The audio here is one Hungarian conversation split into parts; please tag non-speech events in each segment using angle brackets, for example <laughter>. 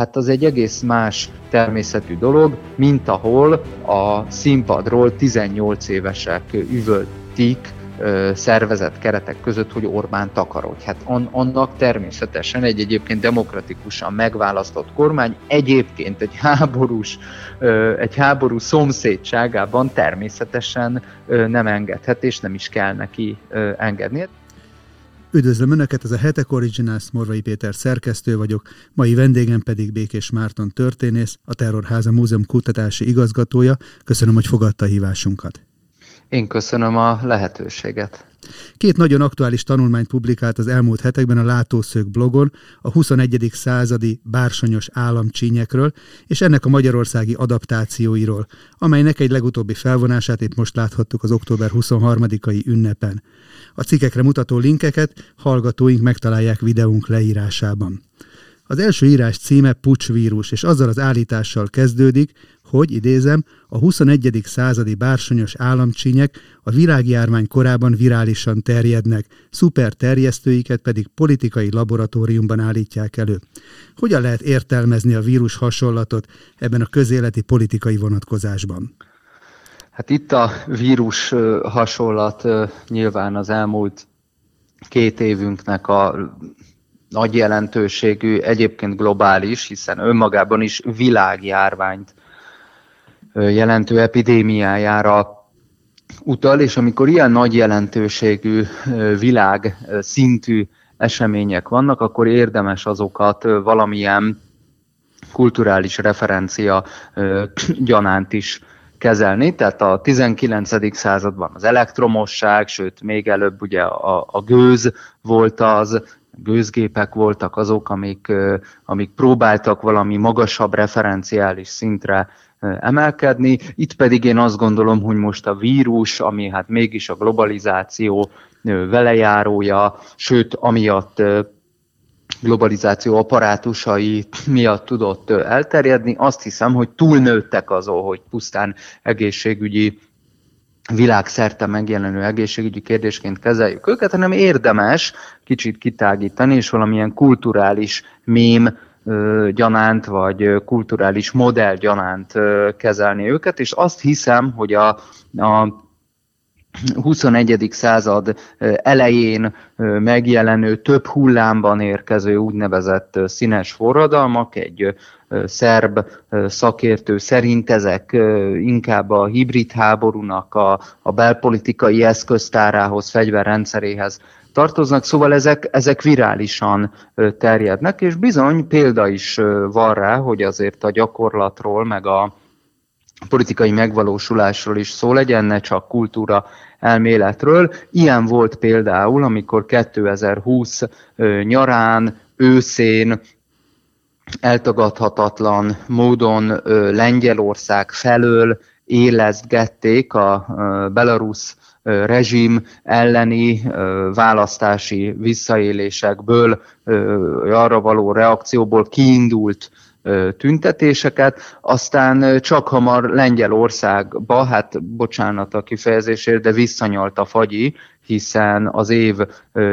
hát az egy egész más természetű dolog, mint ahol a színpadról 18 évesek üvöltik szervezett keretek között, hogy Orbán takarodj. Hát on, annak természetesen egy egyébként demokratikusan megválasztott kormány egyébként egy háborús, egy háború szomszédságában természetesen nem engedhet, és nem is kell neki engedni. Üdvözlöm Önöket, ez a Hetek Originals, Morvai Péter szerkesztő vagyok, mai vendégem pedig Békés Márton történész, a Terrorháza Múzeum kutatási igazgatója. Köszönöm, hogy fogadta a hívásunkat. Én köszönöm a lehetőséget. Két nagyon aktuális tanulmányt publikált az elmúlt hetekben a Látószög blogon a 21. századi bársonyos államcsínyekről és ennek a magyarországi adaptációiról, amelynek egy legutóbbi felvonását itt most láthattuk az október 23-ai ünnepen. A cikkekre mutató linkeket hallgatóink megtalálják videónk leírásában. Az első írás címe pucsvírus, és azzal az állítással kezdődik, hogy, idézem, a 21. századi bársonyos államcsínyek a világjárvány korában virálisan terjednek, szuper terjesztőiket pedig politikai laboratóriumban állítják elő. Hogyan lehet értelmezni a vírus hasonlatot ebben a közéleti politikai vonatkozásban? Hát itt a vírus hasonlat nyilván az elmúlt két évünknek a nagy jelentőségű, egyébként globális, hiszen önmagában is világjárványt jelentő epidémiájára utal, és amikor ilyen nagy jelentőségű világ szintű események vannak, akkor érdemes azokat valamilyen kulturális referencia gyanánt is kezelni, tehát a 19. században az elektromosság, sőt még előbb ugye a, a gőz volt az, gőzgépek voltak azok, amik, amik próbáltak valami magasabb referenciális szintre emelkedni. Itt pedig én azt gondolom, hogy most a vírus, ami hát mégis a globalizáció velejárója, sőt, amiatt globalizáció apparátusai miatt tudott elterjedni. Azt hiszem, hogy túlnőttek azon, hogy pusztán egészségügyi világszerte megjelenő egészségügyi kérdésként kezeljük őket, hanem érdemes kicsit kitágítani, és valamilyen kulturális mém gyanánt, vagy kulturális modell gyanánt kezelni őket, és azt hiszem, hogy a, a 21. század elején megjelenő több hullámban érkező úgynevezett színes forradalmak, egy szerb szakértő szerint ezek inkább a hibrid háborúnak a, a belpolitikai eszköztárához, fegyverrendszeréhez tartoznak, szóval ezek, ezek virálisan terjednek, és bizony példa is van rá, hogy azért a gyakorlatról, meg a politikai megvalósulásról is szó legyen, ne csak kultúra elméletről. Ilyen volt például, amikor 2020 nyarán, őszén eltagadhatatlan módon Lengyelország felől élezgették a Belarus rezsim elleni választási visszaélésekből, arra való reakcióból kiindult tüntetéseket, aztán csak hamar Lengyelországba, hát bocsánat a kifejezésért, de visszanyalt a fagyi, hiszen az év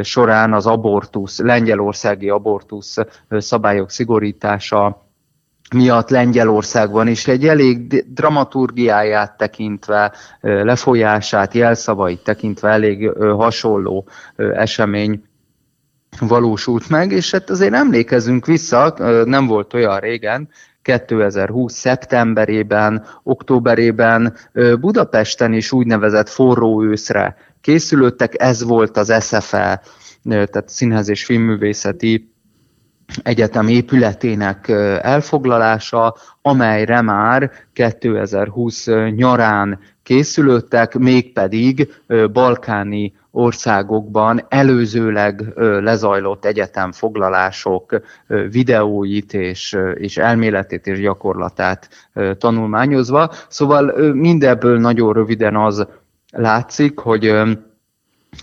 során az abortusz, lengyelországi abortusz szabályok szigorítása miatt Lengyelországban is egy elég dramaturgiáját tekintve, lefolyását, jelszavait tekintve elég hasonló esemény valósult meg, és hát azért emlékezünk vissza, nem volt olyan régen, 2020. szeptemberében, októberében Budapesten is úgynevezett forró őszre készülöttek, ez volt az SFE, tehát Színház és Filmművészeti Egyetem épületének elfoglalása, amelyre már 2020 nyarán készülöttek, mégpedig balkáni országokban előzőleg lezajlott egyetemfoglalások videóit és, és elméletét és gyakorlatát tanulmányozva. Szóval mindebből nagyon röviden az látszik, hogy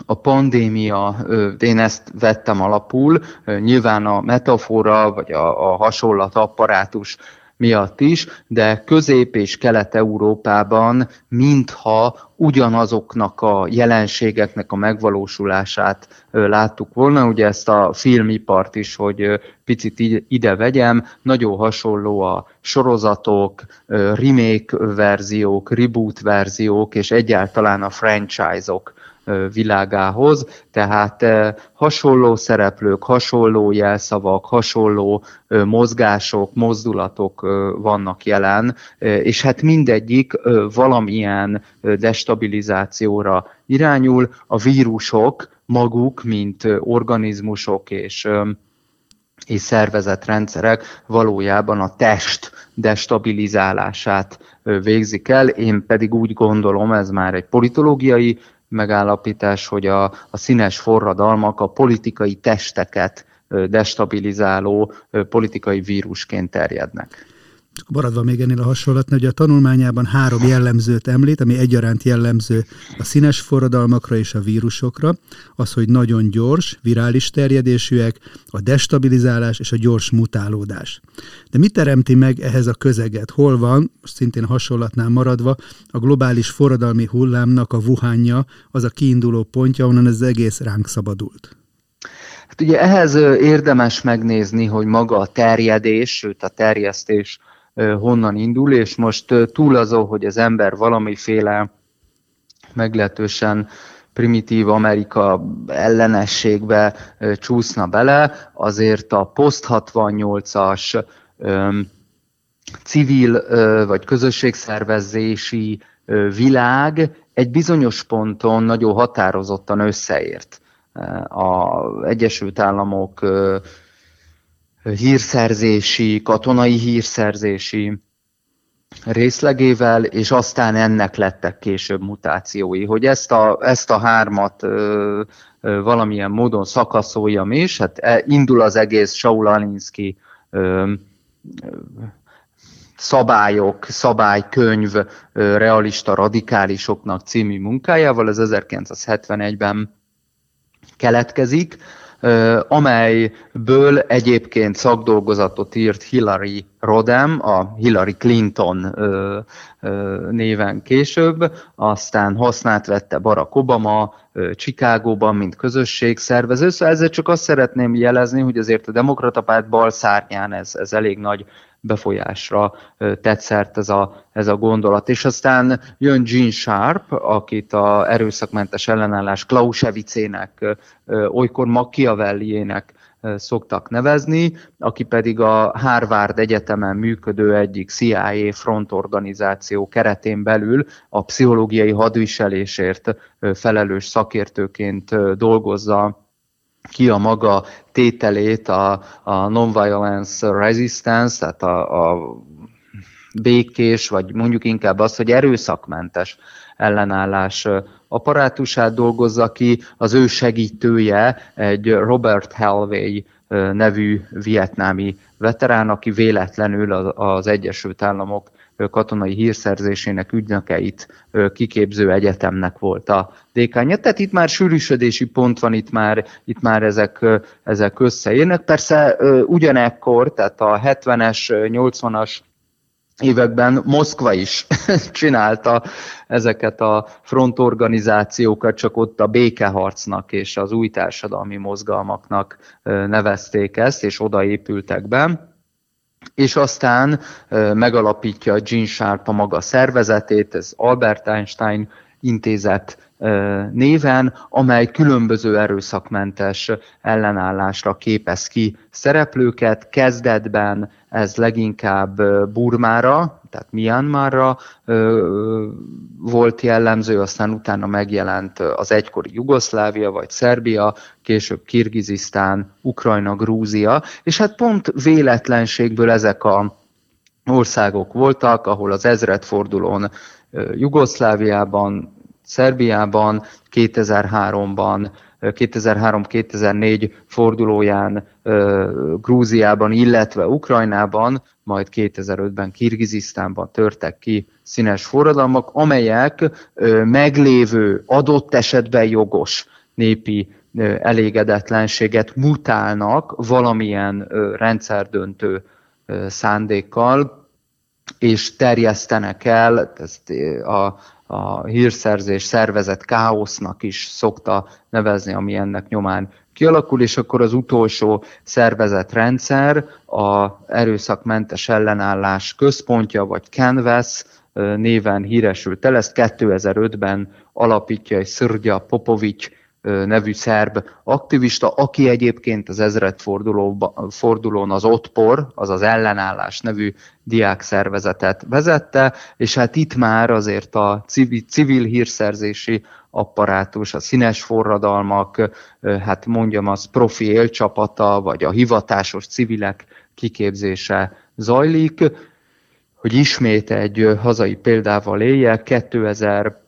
a pandémia, én ezt vettem alapul, nyilván a metafora vagy a, a hasonlat apparátus miatt is, de Közép- és Kelet-Európában mintha ugyanazoknak a jelenségeknek a megvalósulását láttuk volna. Ugye ezt a filmipart is, hogy picit ide vegyem, nagyon hasonló a sorozatok, remake verziók, reboot verziók, és egyáltalán a franchise-ok világához, tehát hasonló szereplők, hasonló jelszavak, hasonló mozgások, mozdulatok vannak jelen, és hát mindegyik valamilyen destabilizációra irányul. A vírusok maguk, mint organizmusok és és szervezetrendszerek valójában a test destabilizálását végzik el. Én pedig úgy gondolom, ez már egy politológiai megállapítás, hogy a, a színes forradalmak a politikai testeket destabilizáló politikai vírusként terjednek. Maradva még ennél a hasonlatnál, hogy a tanulmányában három jellemzőt említ, ami egyaránt jellemző a színes forradalmakra és a vírusokra, az, hogy nagyon gyors, virális terjedésűek, a destabilizálás és a gyors mutálódás. De mit teremti meg ehhez a közeget? Hol van, szintén hasonlatnál maradva, a globális forradalmi hullámnak a vuhánja, az a kiinduló pontja, onnan ez egész ránk szabadult? Hát ugye ehhez érdemes megnézni, hogy maga a terjedés, sőt a terjesztés honnan indul, és most túl azon, hogy az ember valamiféle meglehetősen primitív Amerika ellenességbe csúszna bele, azért a post 68-as civil vagy közösségszervezési világ egy bizonyos ponton nagyon határozottan összeért. A Egyesült Államok hírszerzési, katonai hírszerzési részlegével, és aztán ennek lettek később mutációi. Hogy ezt a, ezt a hármat ö, ö, valamilyen módon szakaszoljam is, hát e, indul az egész Saul Alinsky ö, szabályok, szabálykönyv realista radikálisoknak című munkájával, ez 1971-ben keletkezik, amelyből egyébként szakdolgozatot írt Hillary Rodham, a Hillary Clinton néven később, aztán hasznát vette Barack Obama Chicagóban, mint közösségszervező. Szóval ezzel csak azt szeretném jelezni, hogy azért a demokrata párt bal szárnyán ez, ez elég nagy befolyásra tett ez a, ez a gondolat. És aztán jön Gene Sharp, akit a erőszakmentes ellenállás Clausewitz-ének, olykor Machiavelliének szoktak nevezni, aki pedig a Harvard Egyetemen működő egyik CIA frontorganizáció keretén belül a pszichológiai hadviselésért felelős szakértőként dolgozza ki a maga tételét a, a non-violence resistance, tehát a, a békés, vagy mondjuk inkább az, hogy erőszakmentes ellenállás apparátusát dolgozza ki, az ő segítője egy Robert Helway nevű vietnámi veterán, aki véletlenül az Egyesült Államok katonai hírszerzésének ügynökeit kiképző egyetemnek volt a dékánja. Tehát itt már sűrűsödési pont van, itt már, itt már ezek, ezek összeérnek. Persze ugyanekkor, tehát a 70-es, 80-as években Moszkva is <laughs> csinálta ezeket a frontorganizációkat, csak ott a békeharcnak és az új társadalmi mozgalmaknak nevezték ezt, és odaépültek be és aztán megalapítja Gene Sharp a maga szervezetét, ez Albert Einstein intézet néven, amely különböző erőszakmentes ellenállásra képez ki szereplőket. Kezdetben ez leginkább Burmára, tehát Myanmarra volt jellemző, aztán utána megjelent az egykori Jugoszlávia vagy Szerbia, később Kirgizisztán, Ukrajna, Grúzia, és hát pont véletlenségből ezek a országok voltak, ahol az ezredfordulón Jugoszláviában, Szerbiában, 2003-ban 2003-2004 fordulóján Grúziában, illetve Ukrajnában, majd 2005-ben Kirgizisztánban törtek ki színes forradalmak, amelyek meglévő, adott esetben jogos népi elégedetlenséget mutálnak valamilyen rendszerdöntő szándékkal, és terjesztenek el, ezt a, a hírszerzés szervezet káosznak is szokta nevezni, ami ennek nyomán kialakul, és akkor az utolsó szervezetrendszer a erőszakmentes ellenállás központja, vagy Canvas néven híresült el. Ezt 2005-ben alapítja egy Szörgya Popovics nevű szerb aktivista, aki egyébként az ezred fordulón az Otpor, az az ellenállás nevű diákszervezetet vezette, és hát itt már azért a civil, civil hírszerzési apparátus, a színes forradalmak, hát mondjam az profi élcsapata, vagy a hivatásos civilek kiképzése zajlik. Hogy ismét egy hazai példával éljek, 2000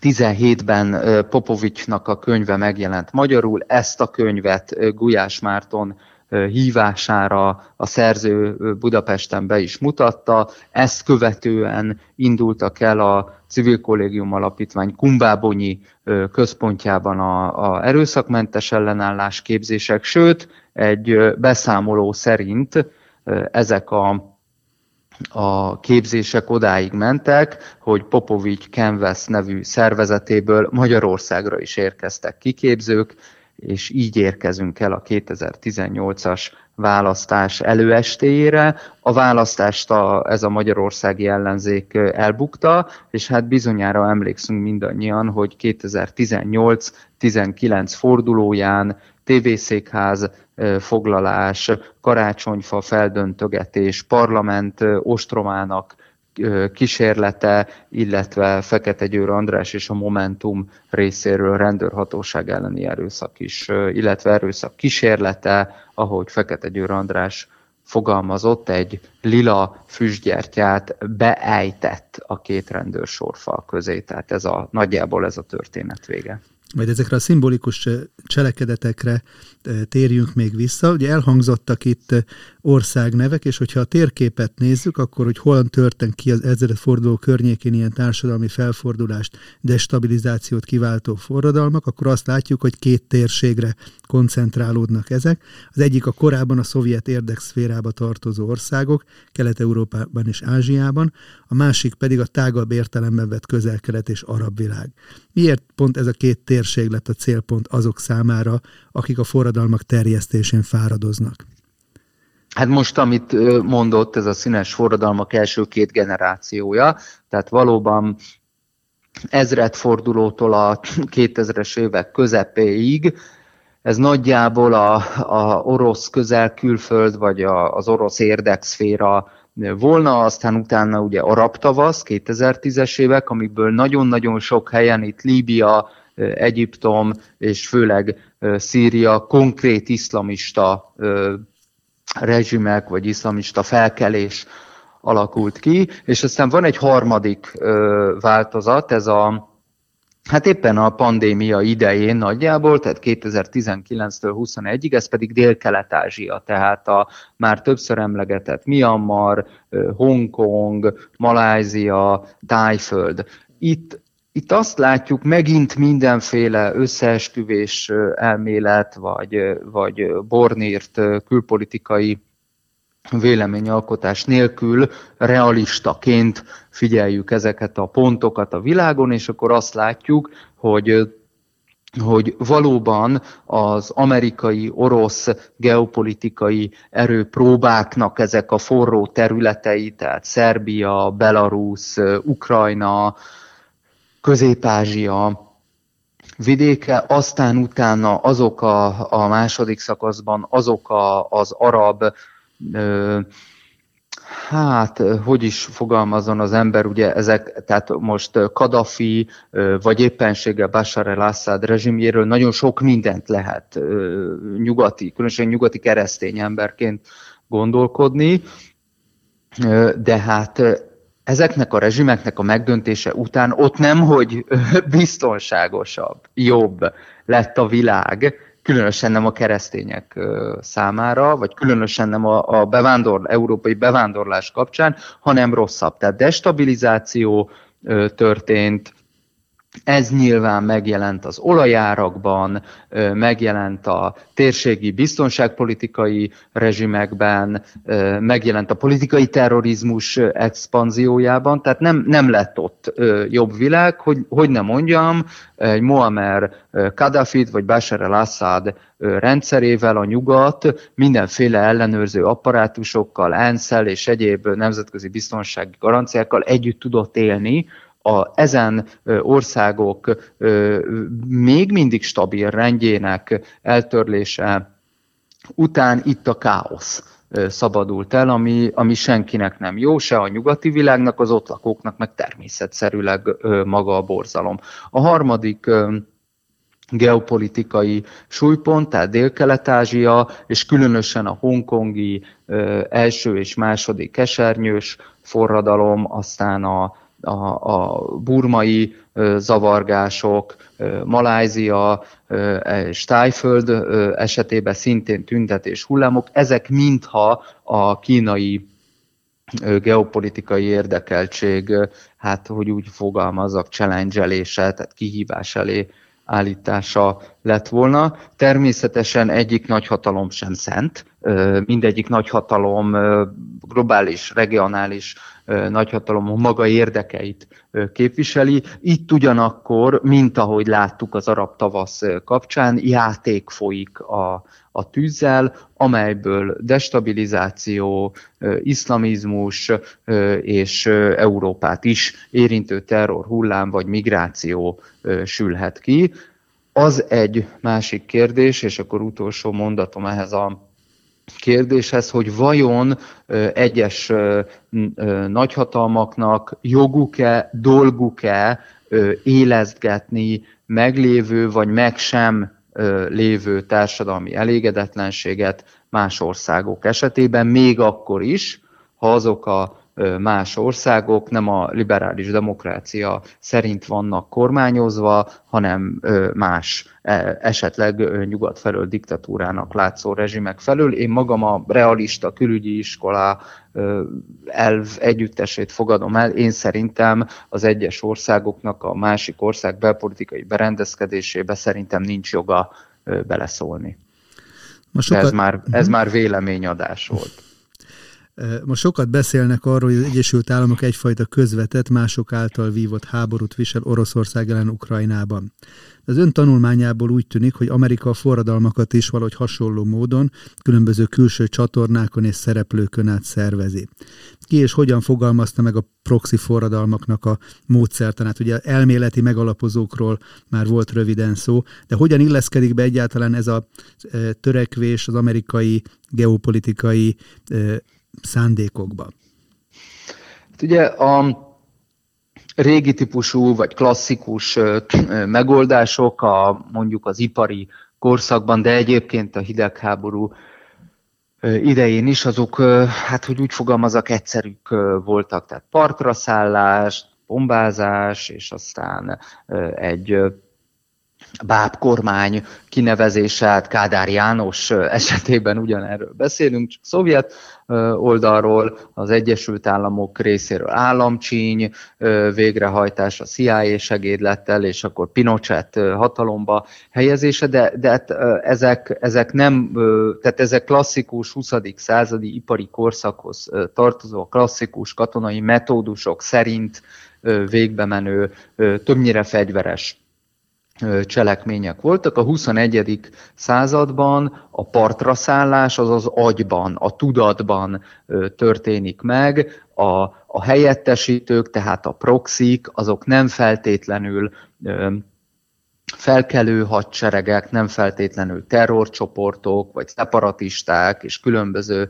17-ben Popovicsnak a könyve megjelent magyarul, ezt a könyvet Gulyás Márton hívására a szerző Budapesten be is mutatta. Ezt követően indultak el a Civil Kollégium Alapítvány Kumbábonyi központjában a, a erőszakmentes ellenállás képzések, sőt, egy beszámoló szerint ezek a a képzések odáig mentek, hogy Popovics Canvas nevű szervezetéből Magyarországra is érkeztek kiképzők, és így érkezünk el a 2018-as választás előestéjére. A választást a, ez a magyarországi ellenzék elbukta, és hát bizonyára emlékszünk mindannyian, hogy 2018-19 fordulóján tévészékház foglalás, karácsonyfa feldöntögetés, parlament ostromának kísérlete, illetve Fekete Győr András és a Momentum részéről rendőrhatóság elleni erőszak is, illetve erőszak kísérlete, ahogy Fekete Győr András fogalmazott, egy lila füstgyertyát beejtett a két rendőr sorfal közé. Tehát ez a, nagyjából ez a történet vége majd ezekre a szimbolikus cselekedetekre térjünk még vissza. Ugye elhangzottak itt országnevek, és hogyha a térképet nézzük, akkor hogy hol történt ki az ezeret forduló környékén ilyen társadalmi felfordulást, destabilizációt kiváltó forradalmak, akkor azt látjuk, hogy két térségre koncentrálódnak ezek. Az egyik a korábban a szovjet érdekszférába tartozó országok, Kelet-Európában és Ázsiában, a másik pedig a tágabb értelemben vett közel-kelet és arab világ. Miért pont ez a két térség lett a célpont azok számára, akik a forradalmak terjesztésén fáradoznak? Hát most, amit mondott, ez a színes forradalmak első két generációja, tehát valóban ezredfordulótól a 2000-es évek közepéig. Ez nagyjából a, a orosz közel-külföld, vagy a, az orosz érdekszféra volna, aztán utána ugye arab tavasz, 2010-es évek, amikből nagyon-nagyon sok helyen itt Líbia, Egyiptom és főleg Szíria konkrét iszlamista rezsimek vagy iszlamista felkelés alakult ki, és aztán van egy harmadik változat, ez a Hát éppen a pandémia idején nagyjából, tehát 2019-től 21-ig, ez pedig Dél-Kelet-Ázsia, tehát a már többször emlegetett Myanmar, Hongkong, Malázia, Tájföld. Itt, itt azt látjuk, megint mindenféle összeesküvés elmélet, vagy, vagy bornírt külpolitikai véleményalkotás nélkül realistaként figyeljük ezeket a pontokat a világon, és akkor azt látjuk, hogy hogy valóban az amerikai, orosz geopolitikai erőpróbáknak ezek a forró területei, tehát Szerbia, Belarus, Ukrajna, Közép-Ázsia vidéke, aztán utána azok a, a második szakaszban, azok a, az arab Hát, hogy is fogalmazon az ember, ugye ezek, tehát most Kadafi, vagy éppenséggel Bashar el-Assad rezsimjéről nagyon sok mindent lehet nyugati, különösen nyugati keresztény emberként gondolkodni, de hát ezeknek a rezsimeknek a megdöntése után ott nem, hogy <laughs> biztonságosabb, jobb lett a világ, különösen nem a keresztények számára, vagy különösen nem a, a bevándor, európai bevándorlás kapcsán, hanem rosszabb. Tehát destabilizáció történt, ez nyilván megjelent az olajárakban, megjelent a térségi biztonságpolitikai rezsimekben, megjelent a politikai terrorizmus expanziójában, tehát nem, nem lett ott jobb világ, hogy, hogy nem mondjam, egy Muammar Kadhafit vagy Bashar al-Assad rendszerével a nyugat mindenféle ellenőrző apparátusokkal, ensz és egyéb nemzetközi biztonsági garanciákkal együtt tudott élni, a, ezen országok még mindig stabil rendjének eltörlése után itt a káosz szabadult el, ami, ami senkinek nem jó, se a nyugati világnak, az ott lakóknak, meg természetszerűleg maga a borzalom. A harmadik geopolitikai súlypont, tehát Dél-Kelet-Ázsia, és különösen a hongkongi első és második kesernyős forradalom, aztán a a, a burmai zavargások, Malázia, Stájföld esetében szintén tüntetés hullámok, ezek mintha a kínai geopolitikai érdekeltség, hát hogy úgy fogalmazzak, challenge tehát kihívás elé állítása lett volna. Természetesen egyik nagyhatalom sem szent, mindegyik nagyhatalom globális, regionális nagyhatalom maga érdekeit képviseli. Itt ugyanakkor, mint ahogy láttuk az arab tavasz kapcsán, játék folyik a, a tűzzel, amelyből destabilizáció, iszlamizmus és Európát is érintő terror hullám vagy migráció sülhet ki. Az egy másik kérdés, és akkor utolsó mondatom ehhez a kérdéshez, hogy vajon egyes nagyhatalmaknak joguk-e, dolguk-e élezgetni meglévő vagy meg sem lévő társadalmi elégedetlenséget más országok esetében, még akkor is, ha azok a más országok nem a liberális demokrácia szerint vannak kormányozva, hanem más, e, esetleg nyugat felől diktatúrának látszó rezsimek felől. Én magam a realista külügyi iskola elv együttesét fogadom el. Én szerintem az egyes országoknak a másik ország belpolitikai berendezkedésébe szerintem nincs joga beleszólni. sokat... ez, már, ez mhm. már véleményadás volt. Most sokat beszélnek arról, hogy az Egyesült Államok egyfajta közvetett, mások által vívott háborút visel Oroszország ellen Ukrajnában. Az ön tanulmányából úgy tűnik, hogy Amerika a forradalmakat is valahogy hasonló módon, különböző külső csatornákon és szereplőkön át szervezi. Ki és hogyan fogalmazta meg a proxy forradalmaknak a módszertanát? Ugye elméleti megalapozókról már volt röviden szó, de hogyan illeszkedik be egyáltalán ez a törekvés az amerikai geopolitikai szándékokba? Hát ugye a régi típusú vagy klasszikus <clears throat> megoldások a, mondjuk az ipari korszakban, de egyébként a hidegháború idején is, azok, hát hogy úgy fogalmazak, egyszerűk voltak, tehát partra szállás, bombázás, és aztán egy báb kormány kinevezése, Kádár János esetében ugyanerről beszélünk, csak szovjet oldalról, az Egyesült Államok részéről államcsíny végrehajtása, CIA segédlettel, és akkor Pinochet hatalomba helyezése, de, de hát ezek, ezek nem, tehát ezek klasszikus 20. századi ipari korszakhoz tartozó klasszikus katonai metódusok szerint végbe menő, többnyire fegyveres cselekmények voltak. A 21. században a partraszállás az az agyban, a tudatban történik meg, a, a helyettesítők, tehát a proxik, azok nem feltétlenül felkelő hadseregek, nem feltétlenül terrorcsoportok, vagy szeparatisták és különböző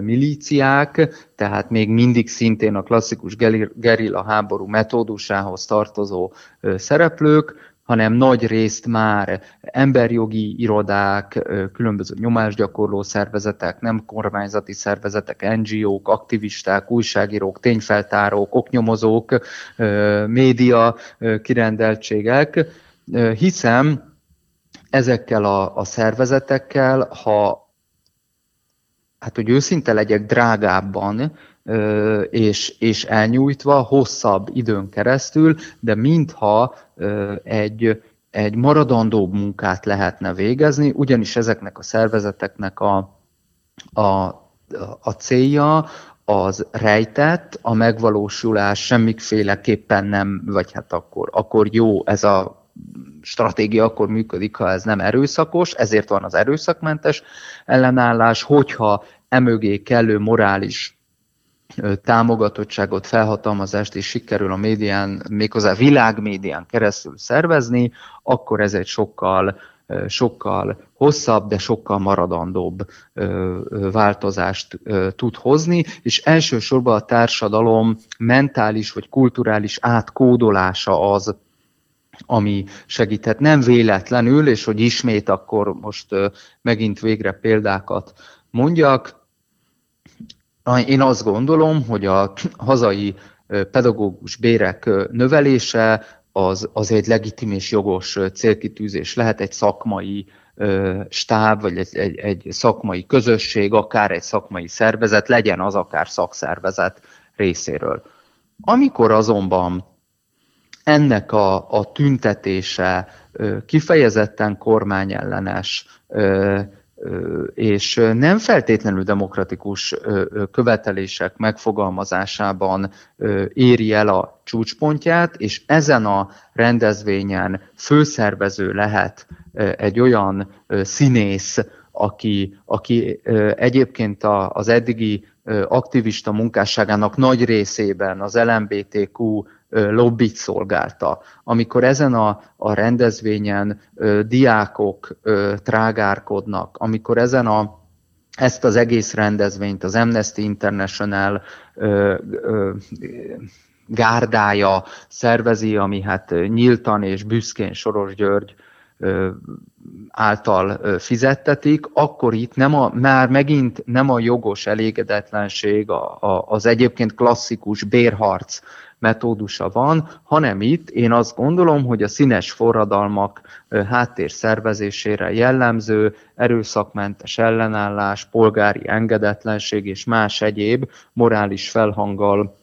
milíciák, tehát még mindig szintén a klasszikus gerilla háború metódusához tartozó szereplők, hanem nagy részt már emberjogi irodák, különböző nyomásgyakorló szervezetek, nem kormányzati szervezetek, NGO-k, aktivisták, újságírók, tényfeltárók, oknyomozók, média kirendeltségek, hiszem ezekkel a, a szervezetekkel, ha hát hogy őszinte legyek, drágábban és, és elnyújtva hosszabb időn keresztül, de mintha egy, egy maradandóbb munkát lehetne végezni, ugyanis ezeknek a szervezeteknek a, a, a célja az rejtett, a megvalósulás semmiféleképpen nem, vagy hát akkor, akkor jó ez a stratégia akkor működik, ha ez nem erőszakos, ezért van az erőszakmentes ellenállás, hogyha emögé kellő morális támogatottságot, felhatalmazást is sikerül a médián, méghozzá világmédián keresztül szervezni, akkor ez egy sokkal sokkal hosszabb, de sokkal maradandóbb változást tud hozni, és elsősorban a társadalom mentális vagy kulturális átkódolása az, ami segíthet. Nem véletlenül, és hogy ismét akkor most megint végre példákat mondjak, én azt gondolom, hogy a <clears throat> hazai pedagógus bérek növelése az, az egy legitim és jogos célkitűzés lehet egy szakmai stáb, vagy egy, egy, egy szakmai közösség, akár egy szakmai szervezet, legyen az akár szakszervezet részéről. Amikor azonban ennek a, a tüntetése kifejezetten kormányellenes, és nem feltétlenül demokratikus követelések megfogalmazásában éri el a csúcspontját, és ezen a rendezvényen főszervező lehet egy olyan színész, aki, aki egyébként az eddigi aktivista munkásságának nagy részében az LMBTQ lobbit szolgálta. Amikor ezen a, a rendezvényen ö, diákok ö, trágárkodnak, amikor ezen a ezt az egész rendezvényt az Amnesty International ö, ö, gárdája szervezi, ami hát nyíltan és büszkén Soros György által fizettetik, akkor itt nem a, már megint nem a jogos elégedetlenség, a, a, az egyébként klasszikus bérharc metódusa van, hanem itt én azt gondolom, hogy a színes forradalmak háttér szervezésére jellemző erőszakmentes ellenállás, polgári engedetlenség és más egyéb morális felhanggal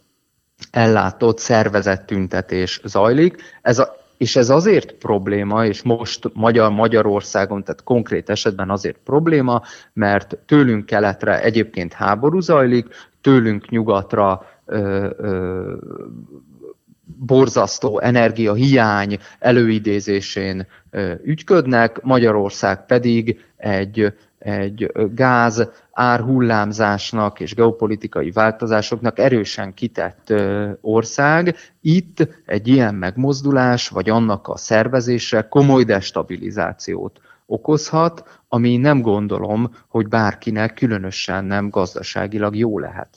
ellátott szervezett tüntetés zajlik. Ez a, és ez azért probléma, és most Magyar Magyarországon, tehát konkrét esetben azért probléma, mert tőlünk keletre egyébként háború zajlik, tőlünk nyugatra ö, ö, borzasztó energiahiány előidézésén ö, ügyködnek, Magyarország pedig egy, egy gáz árhullámzásnak és geopolitikai változásoknak erősen kitett ország. Itt egy ilyen megmozdulás, vagy annak a szervezése komoly destabilizációt okozhat, ami nem gondolom, hogy bárkinek különösen nem gazdaságilag jó lehet.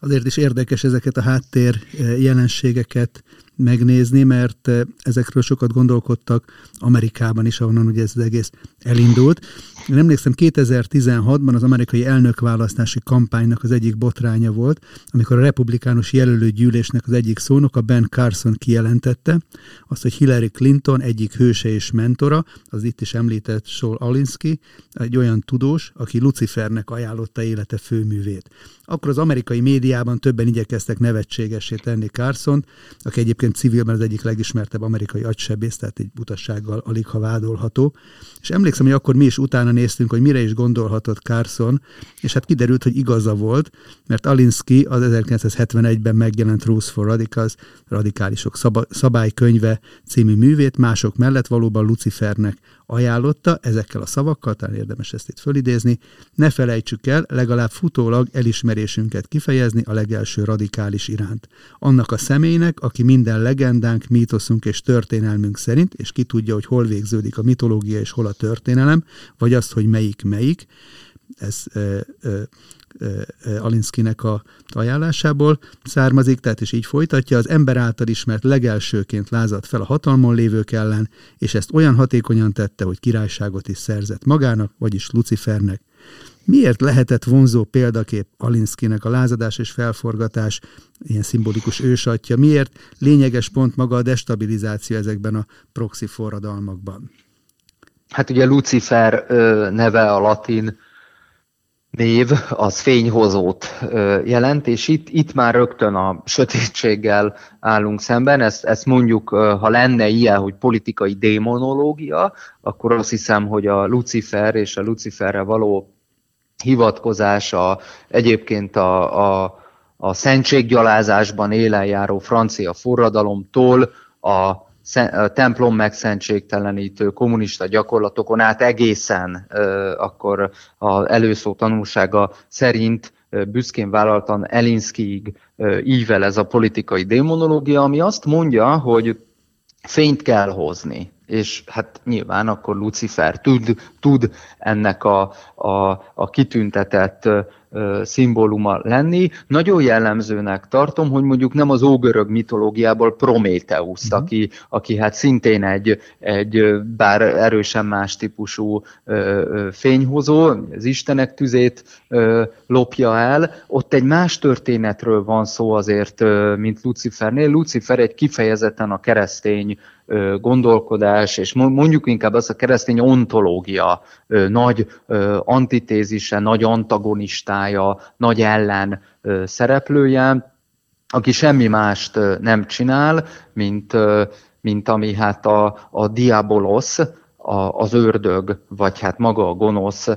Azért is érdekes ezeket a háttér eh, jelenségeket megnézni, mert eh, ezekről sokat gondolkodtak Amerikában is, ahonnan ugye ez az egész elindult. Én emlékszem, 2016-ban az amerikai elnökválasztási kampánynak az egyik botránya volt, amikor a republikánus jelölő gyűlésnek az egyik szónoka Ben Carson kijelentette azt, hogy Hillary Clinton egyik hőse és mentora, az itt is említett Saul Alinsky, egy olyan tudós, aki Lucifernek ajánlotta élete főművét. Akkor az amerikai médiában többen igyekeztek nevetségesé tenni Carson, aki egyébként civilben az egyik legismertebb amerikai agysebész, tehát egy butassággal alig ha vádolható. És emlékszem, hogy akkor mi is utána néztünk, hogy mire is gondolhatott Carson, és hát kiderült, hogy igaza volt, mert Alinsky az 1971-ben megjelent Rules for Radicals, radikálisok szabálykönyve című művét mások mellett valóban Lucifernek ajánlotta ezekkel a szavakkal, talán érdemes ezt itt fölidézni, ne felejtsük el legalább futólag elismerésünket kifejezni a legelső radikális iránt. Annak a személynek, aki minden legendánk, mítoszunk és történelmünk szerint, és ki tudja, hogy hol végződik a mitológia és hol a történelem, vagy azt, hogy melyik melyik, ez ö, ö, Alinszkinek a ajánlásából származik, tehát is így folytatja, az ember által ismert legelsőként lázadt fel a hatalmon lévők ellen, és ezt olyan hatékonyan tette, hogy királyságot is szerzett magának, vagyis Lucifernek. Miért lehetett vonzó példakép Alinszkinek a lázadás és felforgatás, ilyen szimbolikus ősatja? Miért lényeges pont maga a destabilizáció ezekben a proxy forradalmakban? Hát ugye Lucifer neve a latin név az fényhozót jelent, és itt, itt már rögtön a sötétséggel állunk szemben. Ezt, ezt mondjuk, ha lenne ilyen, hogy politikai démonológia, akkor azt hiszem, hogy a Lucifer és a Luciferre való hivatkozása egyébként a, a, a szentséggyalázásban élen járó francia forradalomtól a templom megszentségtelenítő kommunista gyakorlatokon át egészen akkor az előszó tanulsága szerint büszkén vállaltan Elinszkiig ível ez a politikai démonológia, ami azt mondja, hogy fényt kell hozni. És hát nyilván akkor Lucifer tud, tud ennek a, a, a kitüntetett szimbóluma lenni. Nagyon jellemzőnek tartom, hogy mondjuk nem az ógörög mitológiából Prométeusz, uh-huh. aki, aki hát szintén egy, egy bár erősen más típusú ö, fényhozó, az Istenek tüzét ö, lopja el. Ott egy más történetről van szó azért, ö, mint Lucifernél. Lucifer egy kifejezetten a keresztény gondolkodás, és mondjuk inkább az a keresztény ontológia nagy antitézise, nagy antagonistája, nagy ellen szereplője, aki semmi mást nem csinál, mint, mint ami hát a, a diabolos, a, az ördög, vagy hát maga a gonosz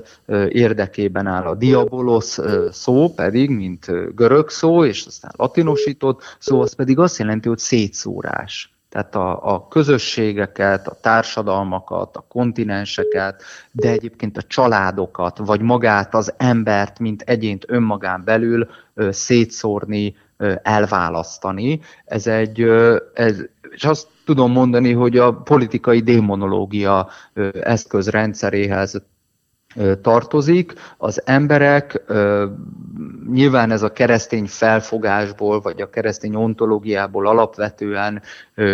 érdekében áll. A diabolos szó pedig, mint görög szó, és aztán latinosított szó, az pedig azt jelenti, hogy szétszórás tehát a, a közösségeket, a társadalmakat, a kontinenseket, de egyébként a családokat, vagy magát az embert, mint egyént önmagán belül ö, szétszórni, ö, elválasztani. Ez egy, ö, ez, és azt tudom mondani, hogy a politikai démonológia eszközrendszeréhez tartozik. Az emberek nyilván ez a keresztény felfogásból, vagy a keresztény ontológiából alapvetően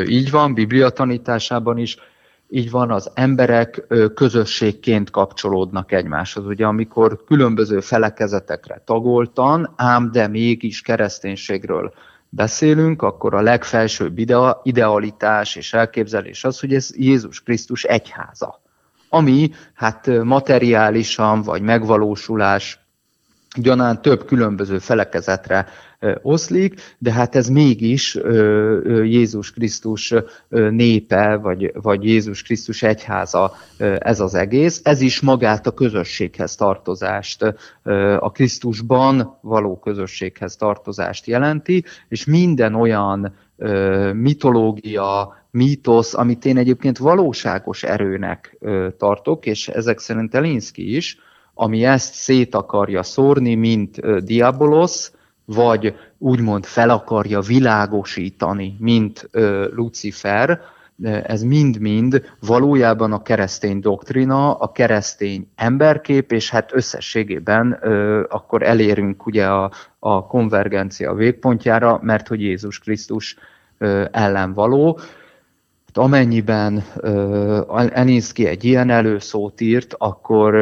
így van, Biblia tanításában is, így van, az emberek közösségként kapcsolódnak egymáshoz. Ugye amikor különböző felekezetekre tagoltan, ám de mégis kereszténységről beszélünk, akkor a legfelsőbb idealitás és elképzelés az, hogy ez Jézus Krisztus egyháza ami hát materiálisan vagy megvalósulás gyanán több különböző felekezetre oszlik, de hát ez mégis Jézus Krisztus népe, vagy, vagy Jézus Krisztus egyháza ez az egész. Ez is magát a közösséghez tartozást, a Krisztusban való közösséghez tartozást jelenti, és minden olyan mitológia, mítosz, amit én egyébként valóságos erőnek tartok, és ezek szerint Elinszki is, ami ezt szét akarja szórni, mint diabolos, vagy úgymond fel akarja világosítani, mint Lucifer, ez mind-mind valójában a keresztény doktrina, a keresztény emberkép, és hát összességében akkor elérünk ugye a, a konvergencia végpontjára, mert hogy Jézus Krisztus ellen való. Amennyiben Elinszki egy ilyen előszót írt, akkor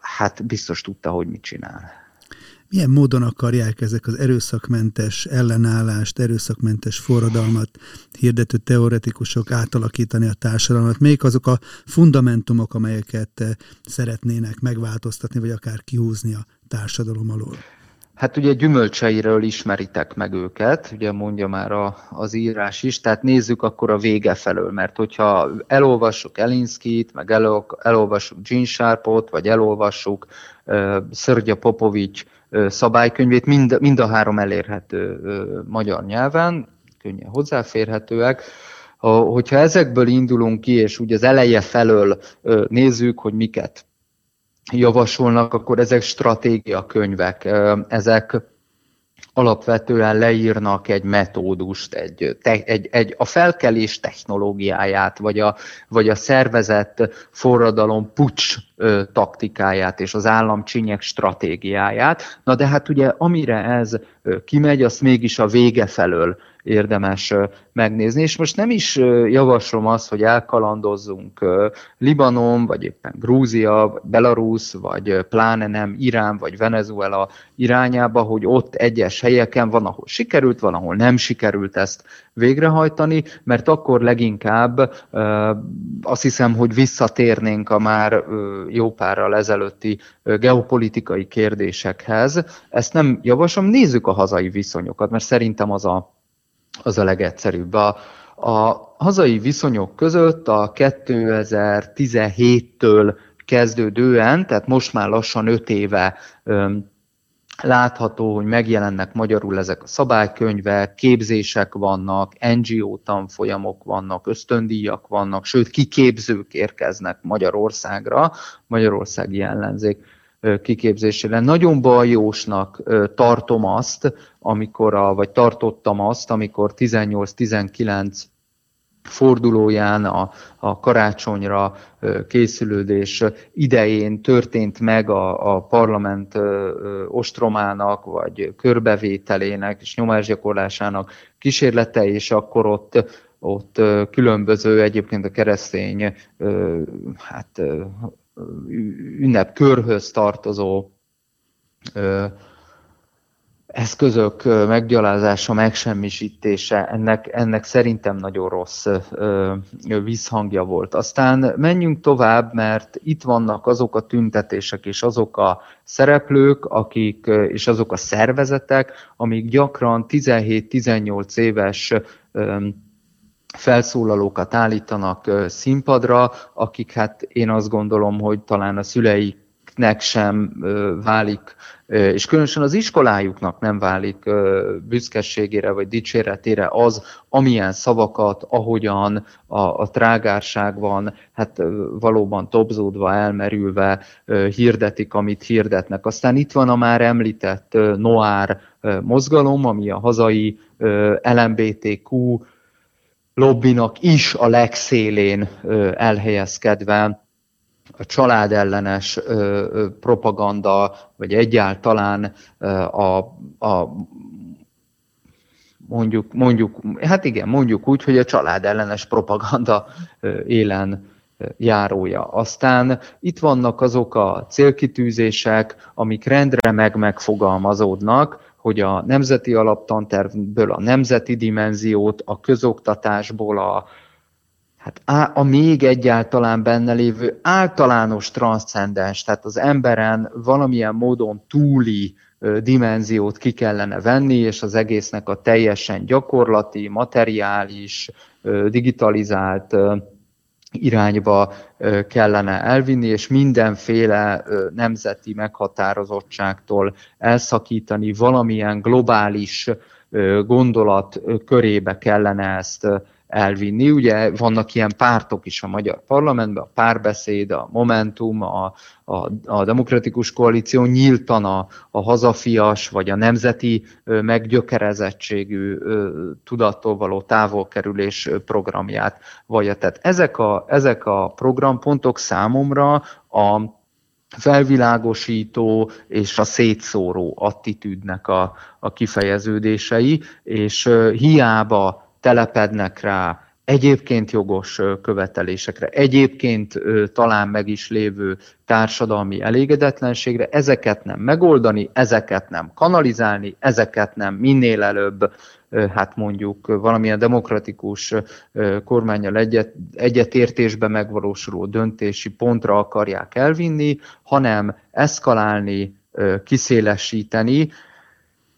hát biztos tudta, hogy mit csinál. Milyen módon akarják ezek az erőszakmentes ellenállást, erőszakmentes forradalmat hirdető teoretikusok átalakítani a társadalmat? Melyik azok a fundamentumok, amelyeket szeretnének megváltoztatni, vagy akár kihúzni a társadalom alól? Hát ugye gyümölcseiről ismeritek meg őket, ugye mondja már a, az írás is, tehát nézzük akkor a vége felől, mert hogyha elolvassuk Elinskit, meg el, elolvassuk Gene Sharpot, vagy elolvassuk uh, Szörgya Popovics uh, szabálykönyvét, mind, mind a három elérhető uh, magyar nyelven, könnyen hozzáférhetőek, hogyha ezekből indulunk ki, és úgy az eleje felől nézzük, hogy miket javasolnak, akkor ezek stratégiakönyvek, ezek alapvetően leírnak egy metódust, egy, egy, egy, a felkelés technológiáját, vagy a, vagy a szervezett forradalom pucs taktikáját és az államcsinyek stratégiáját. Na de hát ugye amire ez kimegy, azt mégis a vége felől érdemes megnézni. És most nem is javaslom azt, hogy elkalandozzunk Libanon, vagy éppen Grúzia, vagy Belarus, vagy pláne nem Irán, vagy Venezuela irányába, hogy ott egyes helyeken van, ahol sikerült, van, ahol nem sikerült ezt végrehajtani, mert akkor leginkább azt hiszem, hogy visszatérnénk a már jó párral ezelőtti geopolitikai kérdésekhez. Ezt nem javaslom, nézzük a hazai viszonyokat, mert szerintem az a, az a legegyszerűbb. A, a hazai viszonyok között a 2017-től kezdődően, tehát most már lassan öt éve látható, hogy megjelennek magyarul ezek a szabálykönyvek, képzések vannak, NGO tanfolyamok vannak, ösztöndíjak vannak, sőt kiképzők érkeznek Magyarországra, magyarországi ellenzék kiképzésére. Nagyon bajósnak tartom azt, amikor a, vagy tartottam azt, amikor 18-19 fordulóján, a, a karácsonyra készülődés idején történt meg a, a parlament ostromának, vagy körbevételének és nyomásgyakorlásának kísérlete, és akkor ott, ott különböző egyébként a keresztény hát, ünnepkörhöz tartozó eszközök meggyalázása, megsemmisítése, ennek, ennek szerintem nagyon rossz visszhangja volt. Aztán menjünk tovább, mert itt vannak azok a tüntetések és azok a szereplők, akik, és azok a szervezetek, amik gyakran 17-18 éves felszólalókat állítanak színpadra, akik hát én azt gondolom, hogy talán a szüleiknek sem válik és különösen az iskolájuknak nem válik büszkeségére vagy dicséretére az, amilyen szavakat, ahogyan a, a trágárság van, hát valóban topzódva, elmerülve hirdetik, amit hirdetnek. Aztán itt van a már említett Noár mozgalom, ami a hazai LMBTQ lobbinak is a legszélén elhelyezkedve a családellenes propaganda, vagy egyáltalán a, a mondjuk, mondjuk, hát igen, mondjuk úgy, hogy a családellenes propaganda élen járója. Aztán itt vannak azok a célkitűzések, amik rendre meg megfogalmazódnak, hogy a nemzeti alaptantervből a nemzeti dimenziót, a közoktatásból a, hát a, a még egyáltalán benne lévő általános transzcendens, tehát az emberen valamilyen módon túli dimenziót ki kellene venni, és az egésznek a teljesen gyakorlati, materiális, digitalizált irányba kellene elvinni, és mindenféle nemzeti meghatározottságtól elszakítani, valamilyen globális gondolat körébe kellene ezt elvinni. Ugye vannak ilyen pártok is a magyar parlamentben, a párbeszéd, a Momentum, a, a, a Demokratikus Koalíció nyíltan a, a hazafias vagy a nemzeti meggyökerezettségű tudattól való távolkerülés programját vagy Tehát ezek a, ezek a programpontok számomra a felvilágosító és a szétszóró attitűdnek a, a kifejeződései, és hiába telepednek rá egyébként jogos követelésekre, egyébként talán meg is lévő társadalmi elégedetlenségre, ezeket nem megoldani, ezeket nem kanalizálni, ezeket nem minél előbb, hát mondjuk valamilyen demokratikus kormányjal egyet, egyetértésbe megvalósuló döntési pontra akarják elvinni, hanem eszkalálni, kiszélesíteni,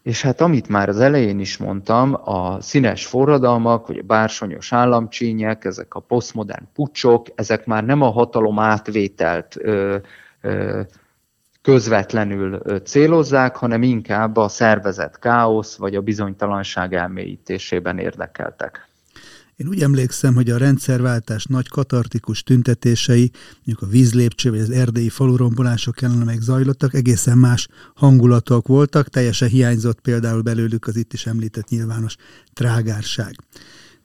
és hát amit már az elején is mondtam, a színes forradalmak, vagy a bársonyos államcsínyek, ezek a posztmodern pucsok, ezek már nem a hatalom átvételt ö, ö, közvetlenül célozzák, hanem inkább a szervezet káosz vagy a bizonytalanság elmélyítésében érdekeltek. Én úgy emlékszem, hogy a rendszerváltás nagy katartikus tüntetései, mondjuk a vízlépcső vagy az erdélyi falurombolások ellen, amelyek zajlottak, egészen más hangulatok voltak, teljesen hiányzott például belőlük az itt is említett nyilvános trágárság.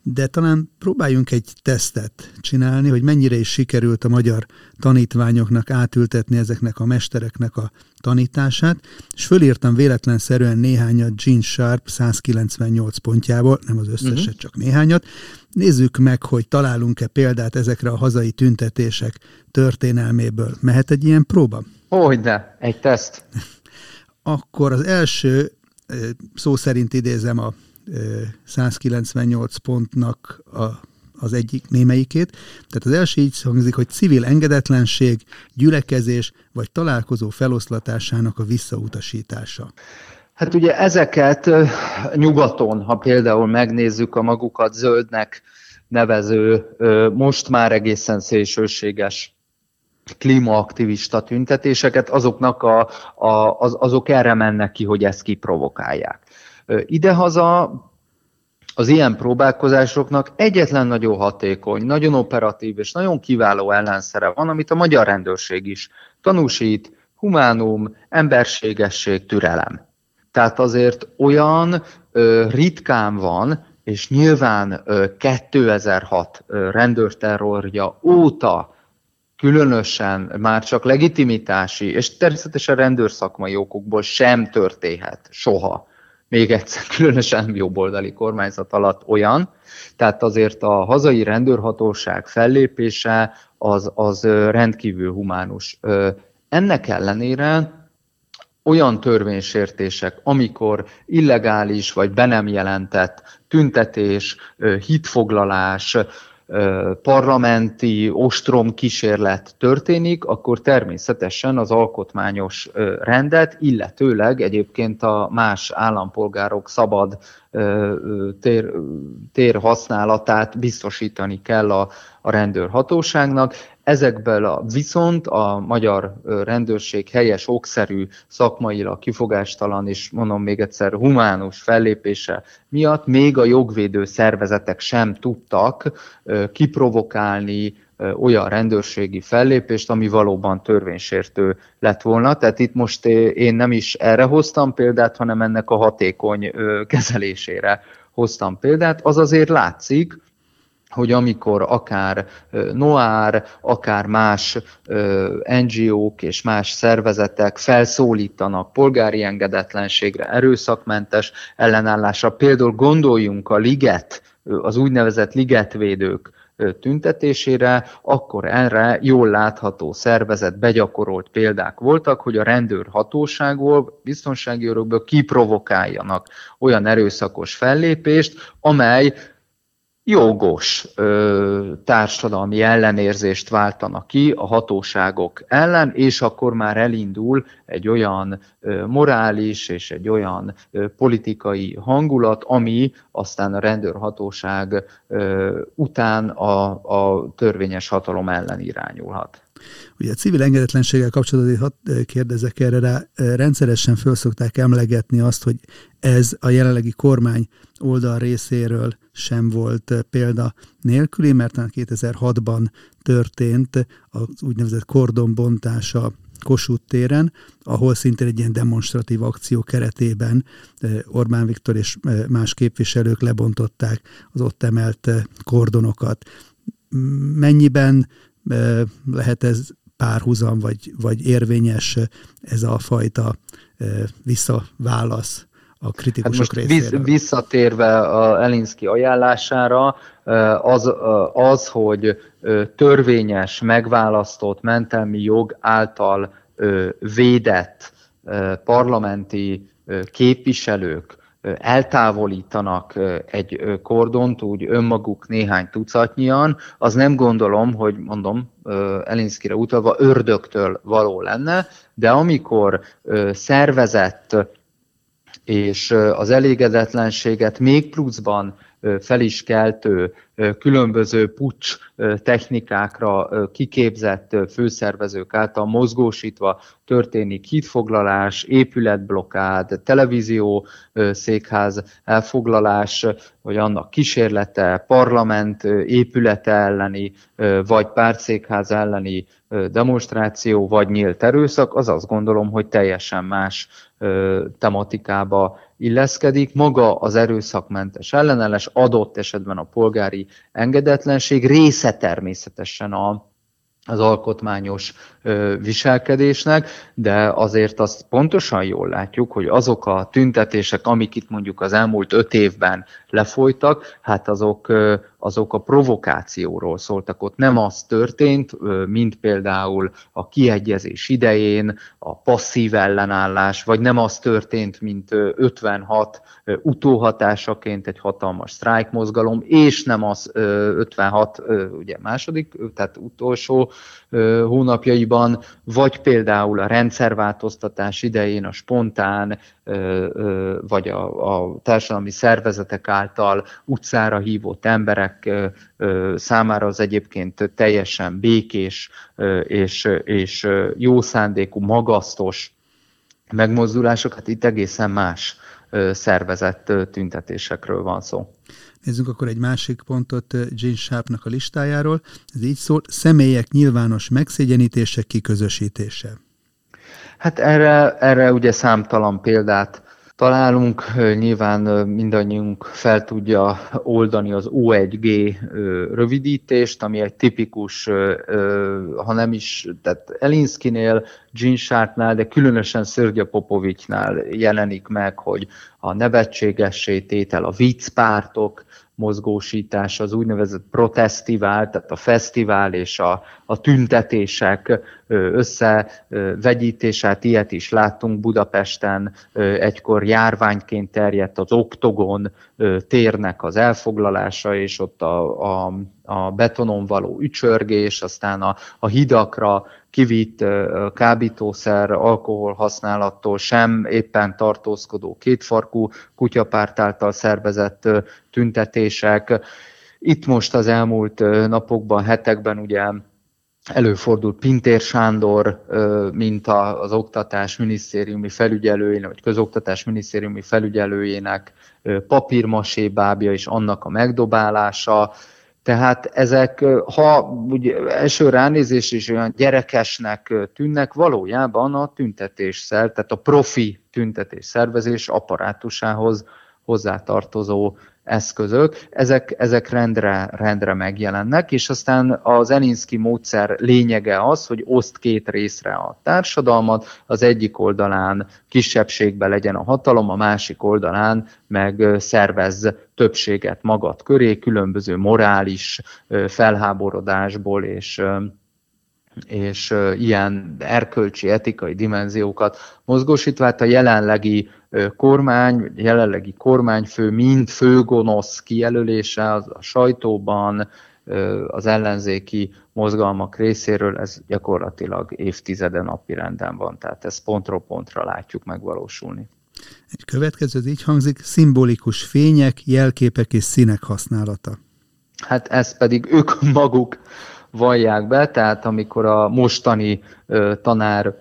De talán próbáljunk egy tesztet csinálni, hogy mennyire is sikerült a magyar tanítványoknak átültetni ezeknek a mestereknek a tanítását, és fölírtam véletlenszerűen néhányat Gene Sharp 198 pontjából, nem az összeset, uh-huh. csak néhányat. Nézzük meg, hogy találunk-e példát ezekre a hazai tüntetések történelméből. Mehet egy ilyen próba? Hogyne, egy teszt. <laughs> Akkor az első, szó szerint idézem a 198 pontnak a, az egyik némelyikét. Tehát az első így hangzik, hogy civil engedetlenség, gyülekezés vagy találkozó feloszlatásának a visszautasítása. Hát ugye ezeket nyugaton, ha például megnézzük a magukat zöldnek nevező, most már egészen szélsőséges klímaaktivista tüntetéseket, azoknak a, a, az, azok erre mennek ki, hogy ezt kiprovokálják. Idehaza az ilyen próbálkozásoknak egyetlen nagyon hatékony, nagyon operatív és nagyon kiváló ellenszere van, amit a magyar rendőrség is tanúsít, humánum, emberségesség, türelem. Tehát azért olyan ö, ritkán van, és nyilván ö, 2006 ö, rendőrterrorja óta különösen már csak legitimitási, és természetesen rendőrszakmai okokból sem történhet soha, még egyszer <laughs> különösen jobboldali kormányzat alatt olyan, tehát azért a hazai rendőrhatóság fellépése az, az rendkívül humánus. Ennek ellenére olyan törvénysértések, amikor illegális vagy be nem jelentett tüntetés, hitfoglalás, parlamenti ostrom kísérlet történik, akkor természetesen az alkotmányos rendet, illetőleg egyébként a más állampolgárok szabad tér, tér használatát biztosítani kell a, a rendőrhatóságnak. Ezekből a, viszont a magyar rendőrség helyes, okszerű, szakmailag kifogástalan és mondom még egyszer humánus fellépése miatt még a jogvédő szervezetek sem tudtak kiprovokálni olyan rendőrségi fellépést, ami valóban törvénysértő lett volna. Tehát itt most én nem is erre hoztam példát, hanem ennek a hatékony kezelésére hoztam példát. Az azért látszik, hogy amikor akár Noár, akár más NGO-k és más szervezetek felszólítanak polgári engedetlenségre, erőszakmentes ellenállásra, például gondoljunk a liget, az úgynevezett ligetvédők tüntetésére, akkor erre jól látható szervezet begyakorolt példák voltak, hogy a rendőrhatóságból, biztonsági örökből kiprovokáljanak olyan erőszakos fellépést, amely jogos ö, társadalmi ellenérzést váltanak ki a hatóságok ellen, és akkor már elindul egy olyan ö, morális és egy olyan ö, politikai hangulat, ami aztán a rendőrhatóság ö, után a, a törvényes hatalom ellen irányulhat. Ugye a civil engedetlenséggel kapcsolatban hadd kérdezek erre rá, rendszeresen föl szokták emlegetni azt, hogy ez a jelenlegi kormány oldal részéről sem volt példa nélküli, mert 2006-ban történt az úgynevezett kordonbontása Kossuth téren, ahol szintén egy ilyen demonstratív akció keretében Orbán Viktor és más képviselők lebontották az ott emelt kordonokat. Mennyiben lehet ez párhuzam, vagy, vagy érvényes ez a fajta visszaválasz a kritikusok hát most részéről. Visszatérve a Elinszki ajánlására, az, az, hogy törvényes, megválasztott mentelmi jog által védett parlamenti képviselők eltávolítanak egy kordont, úgy önmaguk néhány tucatnyian, az nem gondolom, hogy mondom, Elinszkire utalva ördögtől való lenne, de amikor szervezett és az elégedetlenséget még pluszban fel is keltő, különböző pucs technikákra kiképzett főszervezők által mozgósítva történik hitfoglalás, épületblokkád, televízió székház elfoglalás, vagy annak kísérlete, parlament épülete elleni, vagy pártszékház elleni demonstráció, vagy nyílt erőszak, az azt gondolom, hogy teljesen más tematikába illeszkedik. Maga az erőszakmentes ellenállás adott esetben a polgári engedetlenség része természetesen a, az alkotmányos viselkedésnek, de azért azt pontosan jól látjuk, hogy azok a tüntetések, amik itt mondjuk az elmúlt öt évben lefolytak, hát azok, azok a provokációról szóltak. Ott nem az történt, mint például a kiegyezés idején, a passzív ellenállás, vagy nem az történt, mint 56 utóhatásaként egy hatalmas sztrájkmozgalom, és nem az 56 ugye második, tehát utolsó hónapjaiban, vagy például a rendszerváltoztatás idején a spontán, vagy a, a társadalmi szervezetek által utcára hívott emberek számára az egyébként teljesen békés és, és jó szándékú, magasztos megmozdulások, hát itt egészen más szervezett tüntetésekről van szó. Nézzünk akkor egy másik pontot Gene Sharpnak a listájáról. Ez így szól, személyek nyilvános megszégyenítése, kiközösítése. Hát erre, erre ugye számtalan példát találunk. Nyilván mindannyiunk fel tudja oldani az O1G rövidítést, ami egy tipikus, ha nem is, tehát Elinskinél, Gene Sharpnál, de különösen Szörgya Popovicsnál jelenik meg, hogy a nevetségessé tétel, a viccpártok, mozgósítás, az úgynevezett protestivál, tehát a fesztivál és a, a tüntetések összevegyítésát, ilyet is láttunk Budapesten, egykor járványként terjedt az oktogon térnek az elfoglalása, és ott a, a, a betonon való ücsörgés, aztán a, a hidakra kivitt kábítószer, alkohol használattól sem éppen tartózkodó kétfarkú kutyapárt által szervezett tüntetések. Itt most az elmúlt napokban, hetekben ugye előfordult Pintér Sándor, mint az oktatás minisztériumi felügyelőjének, vagy közoktatás minisztériumi felügyelőjének papírmasé bábja és annak a megdobálása, tehát ezek, ha ugye első ránézés is olyan gyerekesnek tűnnek, valójában a tüntetésszer, tehát a profi tüntetés szervezés apparátusához hozzátartozó eszközök, ezek, ezek rendre, rendre megjelennek, és aztán az Elinski módszer lényege az, hogy oszt két részre a társadalmat, az egyik oldalán kisebbségbe legyen a hatalom, a másik oldalán meg szervez többséget magad köré, különböző morális felháborodásból és és ilyen erkölcsi, etikai dimenziókat mozgósítva, hát a jelenlegi kormány, jelenlegi kormányfő mind főgonosz kijelölése a sajtóban, az ellenzéki mozgalmak részéről, ez gyakorlatilag évtizeden napi renden van, tehát ezt pontról pontra látjuk megvalósulni. Egy következő az így hangzik, szimbolikus fények, jelképek és színek használata. Hát ezt pedig ők <laughs> maguk vallják be, tehát amikor a mostani tanár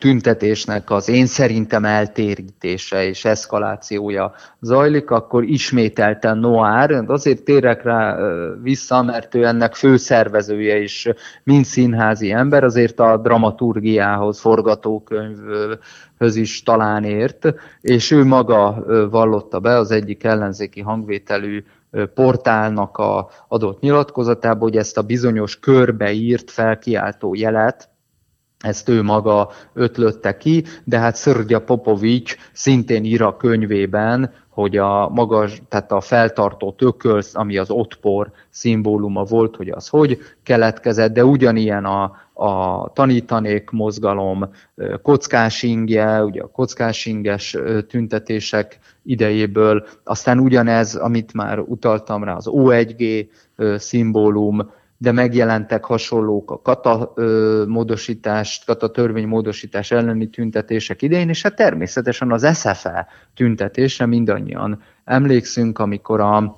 tüntetésnek az én szerintem eltérítése és eszkalációja zajlik, akkor ismételten Noár, azért térek rá vissza, mert ő ennek főszervezője is, mint színházi ember, azért a dramaturgiához, forgatókönyvhöz is talán ért, és ő maga vallotta be az egyik ellenzéki hangvételű portálnak a adott nyilatkozatában, hogy ezt a bizonyos körbeírt felkiáltó jelet, ezt ő maga ötlötte ki, de hát Szörgya Popovics szintén ír a könyvében, hogy a magas, tehát a feltartó tököl, ami az ottpor szimbóluma volt, hogy az hogy keletkezett, de ugyanilyen a, a tanítanék mozgalom, kockás ingje, ugye a kockás inges tüntetések idejéből, aztán ugyanez, amit már utaltam rá, az O1G szimbólum, de megjelentek hasonlók a kata ö, módosítást, kata törvénymódosítás elleni tüntetések idején, és hát természetesen az SFE tüntetése mindannyian emlékszünk, amikor a,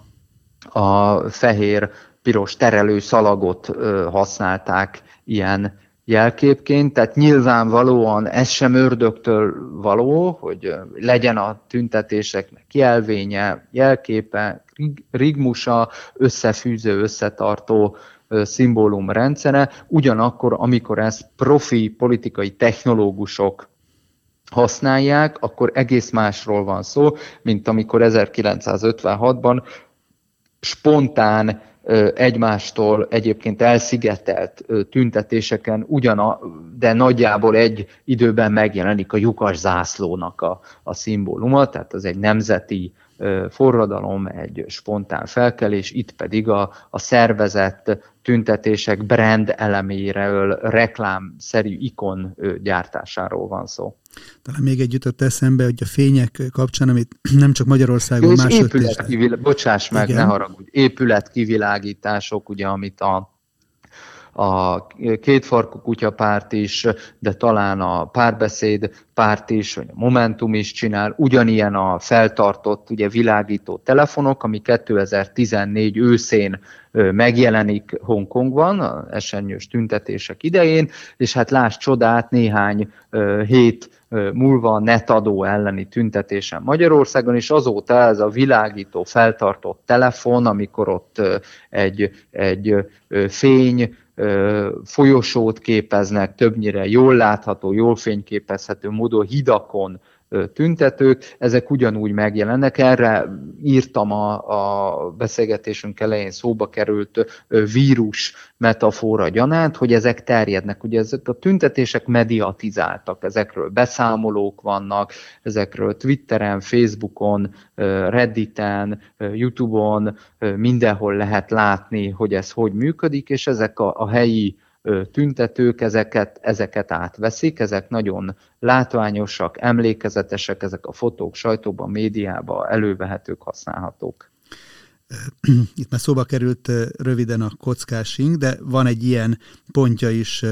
a fehér piros terelő szalagot használták ilyen jelképként, tehát nyilvánvalóan ez sem ördögtől való, hogy legyen a tüntetéseknek jelvénye, jelképe, rigmusa, összefűző, összetartó szimbólum rendszere, ugyanakkor, amikor ezt profi politikai technológusok használják, akkor egész másról van szó, mint amikor 1956-ban spontán egymástól egyébként elszigetelt tüntetéseken ugyan, de nagyjából egy időben megjelenik a lyukas zászlónak a, a szimbóluma, tehát az egy nemzeti forradalom, egy spontán felkelés, itt pedig a, a szervezett tüntetések brand eleméről, reklámszerű ikon gyártásáról van szó. Talán még egy jutott eszembe, hogy a fények kapcsán, amit <clears throat> nem csak Magyarországon, máshogy... Bocsáss meg, Igen. ne haragudj. Épületkivilágítások, ugye, amit a a kétfarkú kutyapárt is, de talán a párbeszéd párt is, vagy a Momentum is csinál, ugyanilyen a feltartott ugye világító telefonok, ami 2014 őszén megjelenik Hongkongban, a esenyős tüntetések idején, és hát láss csodát, néhány hét múlva a netadó elleni tüntetésen Magyarországon, és azóta ez a világító, feltartott telefon, amikor ott egy, egy fény, folyosót képeznek, többnyire jól látható, jól fényképezhető módon hidakon tüntetők, ezek ugyanúgy megjelennek. Erre írtam a, a beszélgetésünk elején szóba került vírus metafora gyanánt, hogy ezek terjednek. Ugye ezek a tüntetések mediatizáltak, ezekről beszámolók vannak, ezekről Twitteren, Facebookon, Redditen, Youtube-on, mindenhol lehet látni, hogy ez hogy működik, és ezek a, a helyi tüntetők ezeket, ezeket átveszik, ezek nagyon látványosak, emlékezetesek, ezek a fotók sajtóban, médiában elővehetők, használhatók. Itt már szóba került röviden a kockásing, de van egy ilyen pontja is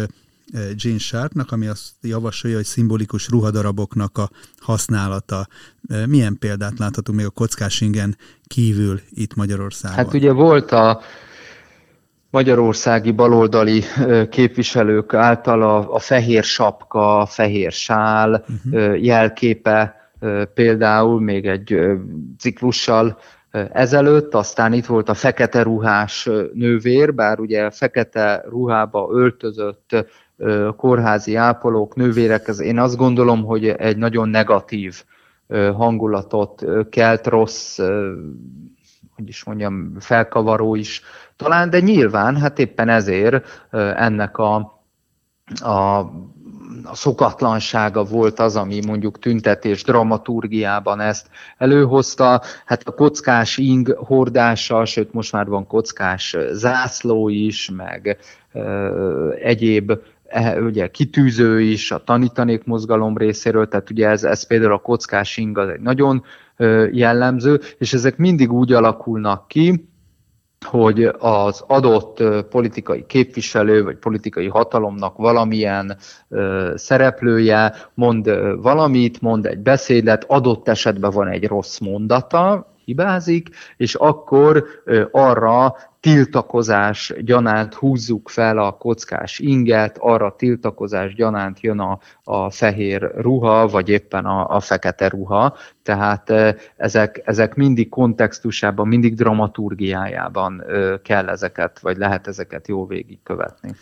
Gene Sharpnak, ami azt javasolja, hogy szimbolikus ruhadaraboknak a használata. Milyen példát láthatunk még a kockásingen kívül itt Magyarországon? Hát ugye volt a magyarországi baloldali képviselők által a, a fehér sapka, a fehér sál uh-huh. jelképe például még egy ciklussal ezelőtt, aztán itt volt a fekete ruhás nővér, bár ugye fekete ruhába öltözött kórházi ápolók, nővérek, ez én azt gondolom, hogy egy nagyon negatív hangulatot kelt, rossz, hogy is mondjam, felkavaró is talán, de nyilván, hát éppen ezért ennek a, a, a szokatlansága volt az, ami mondjuk tüntetés dramaturgiában ezt előhozta. Hát a kockás ing hordása, sőt most már van kockás zászló is, meg ö, egyéb e, ugye kitűző is a tanítanék mozgalom részéről, tehát ugye ez, ez például a kockás ing az egy nagyon jellemző, és ezek mindig úgy alakulnak ki, hogy az adott politikai képviselő vagy politikai hatalomnak valamilyen ö, szereplője mond valamit, mond egy beszédet, adott esetben van egy rossz mondata, hibázik, és akkor arra tiltakozás gyanánt húzzuk fel a kockás inget, arra tiltakozás gyanánt jön a, a fehér ruha, vagy éppen a, a fekete ruha. Tehát ezek, ezek mindig kontextusában, mindig dramaturgiájában kell ezeket, vagy lehet ezeket jól végigkövetni.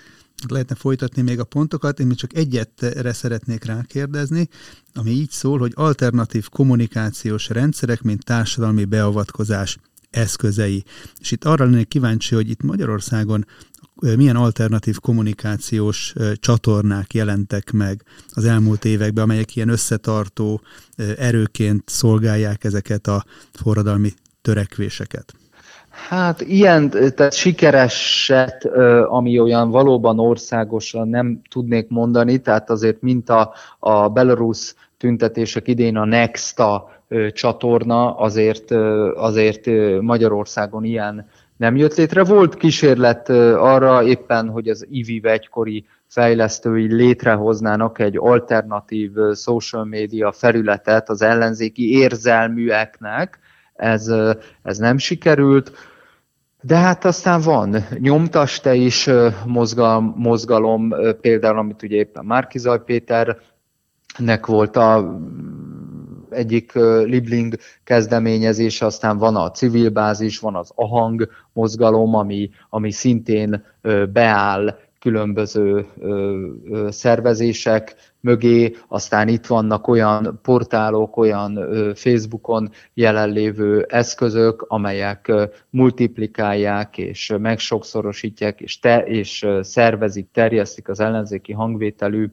Lehetne folytatni még a pontokat, én még csak egyetre szeretnék rákérdezni, ami így szól, hogy alternatív kommunikációs rendszerek, mint társadalmi beavatkozás eszközei. És itt arra lennék kíváncsi, hogy itt Magyarországon milyen alternatív kommunikációs csatornák jelentek meg az elmúlt években, amelyek ilyen összetartó erőként szolgálják ezeket a forradalmi törekvéseket? Hát ilyen, tehát sikereset, ami olyan valóban országosan nem tudnék mondani, tehát azért mint a, a Belarus tüntetések idén a Nexta csatorna, azért, azért Magyarországon ilyen nem jött létre. Volt kísérlet arra éppen, hogy az IVI egykori fejlesztői létrehoznának egy alternatív social media felületet az ellenzéki érzelműeknek. Ez, ez nem sikerült. De hát aztán van nyomtas te is mozgalom, mozgalom, például amit ugye éppen Márkizaj Péternek volt a egyik Libling kezdeményezés, aztán van a civil bázis, van az Ahang mozgalom, ami, ami szintén beáll különböző szervezések mögé, aztán itt vannak olyan portálok, olyan Facebookon jelenlévő eszközök, amelyek multiplikálják és megsokszorosítják és, te, és szervezik, terjesztik az ellenzéki hangvételű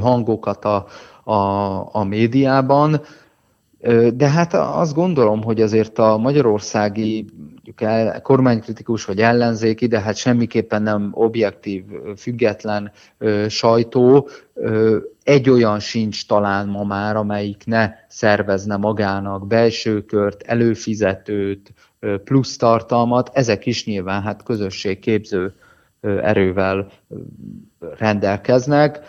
hangokat a, a, a médiában. De hát azt gondolom, hogy azért a magyarországi el, kormánykritikus vagy ellenzéki, de hát semmiképpen nem objektív, független ö, sajtó, ö, egy olyan sincs talán ma már, amelyik ne szervezne magának belső kört, előfizetőt, ö, plusz tartalmat, ezek is nyilván hát közösségképző erővel rendelkeznek.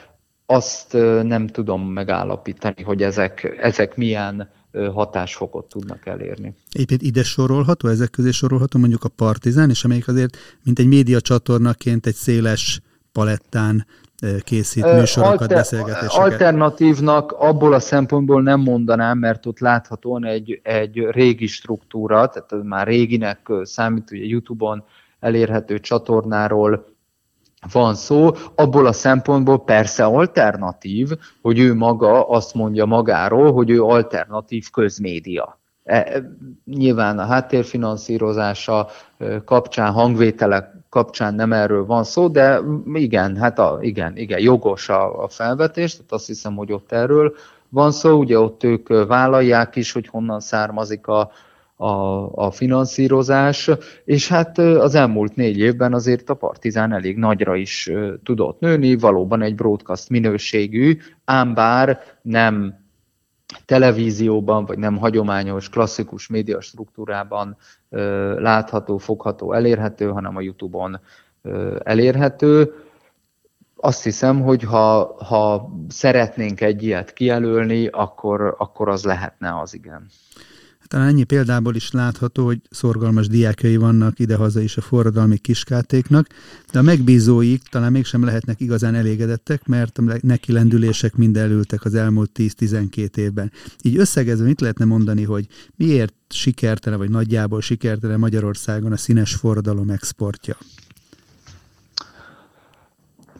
Azt nem tudom megállapítani, hogy ezek, ezek milyen hatásfokot tudnak elérni. Egyébként ide sorolható, ezek közé sorolható mondjuk a Partizán, és amelyik azért, mint egy média csatornaként egy széles palettán készít műsorokat, Alter, beszélgetéseket. Alternatívnak abból a szempontból nem mondanám, mert ott láthatóan egy, egy régi struktúra, tehát már réginek számít, ugye YouTube-on elérhető csatornáról van szó, abból a szempontból persze alternatív, hogy ő maga azt mondja magáról, hogy ő alternatív közmédia. E, nyilván a háttérfinanszírozása kapcsán, hangvételek kapcsán nem erről van szó, de igen, hát a, igen, igen, jogos a, a felvetés, tehát azt hiszem, hogy ott erről van szó, ugye ott ők vállalják is, hogy honnan származik a, a, a finanszírozás, és hát az elmúlt négy évben azért a Partizán elég nagyra is tudott nőni, valóban egy broadcast minőségű, ám bár nem televízióban, vagy nem hagyományos, klasszikus média struktúrában látható, fogható, elérhető, hanem a YouTube-on elérhető. Azt hiszem, hogy ha, ha szeretnénk egy ilyet kijelölni, akkor, akkor az lehetne az igen. Talán ennyi példából is látható, hogy szorgalmas diákjai vannak idehaza is a forradalmi kiskátéknak, de a megbízóik talán mégsem lehetnek igazán elégedettek, mert a neki lendülések mind elültek az elmúlt 10-12 évben. Így összegezve mit lehetne mondani, hogy miért sikertelen, vagy nagyjából sikertelen Magyarországon a színes forradalom exportja?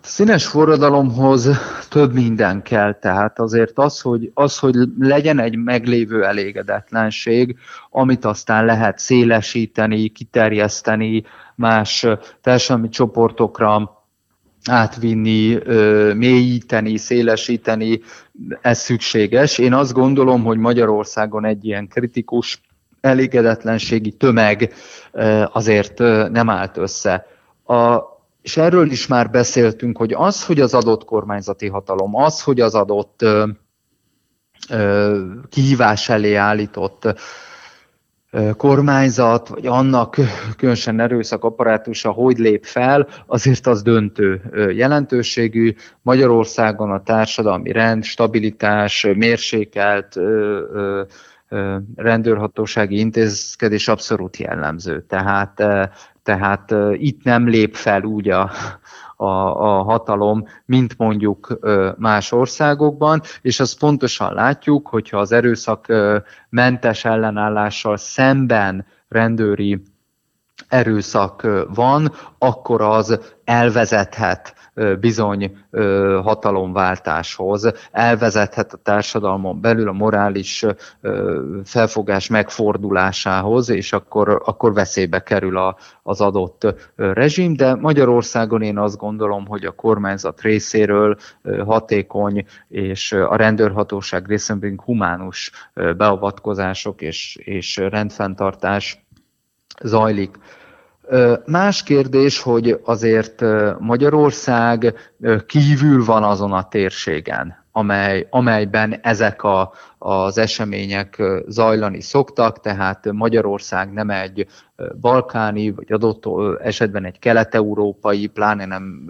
Színes forradalomhoz több minden kell, tehát azért az, hogy, az, hogy legyen egy meglévő elégedetlenség, amit aztán lehet szélesíteni, kiterjeszteni más társadalmi csoportokra, átvinni, mélyíteni, szélesíteni, ez szükséges. Én azt gondolom, hogy Magyarországon egy ilyen kritikus elégedetlenségi tömeg azért nem állt össze. A, és erről is már beszéltünk, hogy az, hogy az adott kormányzati hatalom, az, hogy az adott ö, ö, kihívás elé állított ö, kormányzat, vagy annak különösen erőszak apparátusa hogy lép fel, azért az döntő jelentőségű. Magyarországon a társadalmi rend, stabilitás, mérsékelt, ö, ö, rendőrhatósági intézkedés abszolút jellemző. Tehát tehát itt nem lép fel úgy a, a, a hatalom, mint mondjuk más országokban, és azt pontosan látjuk, hogyha az erőszak mentes ellenállással szemben rendőri erőszak van, akkor az elvezethet bizony hatalomváltáshoz, elvezethet a társadalmon belül a morális felfogás megfordulásához, és akkor, akkor veszélybe kerül a, az adott rezsim, de Magyarországon én azt gondolom, hogy a kormányzat részéről hatékony és a rendőrhatóság részéről humánus beavatkozások és, és rendfenntartás zajlik. Más kérdés, hogy azért Magyarország kívül van azon a térségen, amely, amelyben ezek a, az események zajlani szoktak, tehát Magyarország nem egy balkáni, vagy adott esetben egy kelet-európai, pláne nem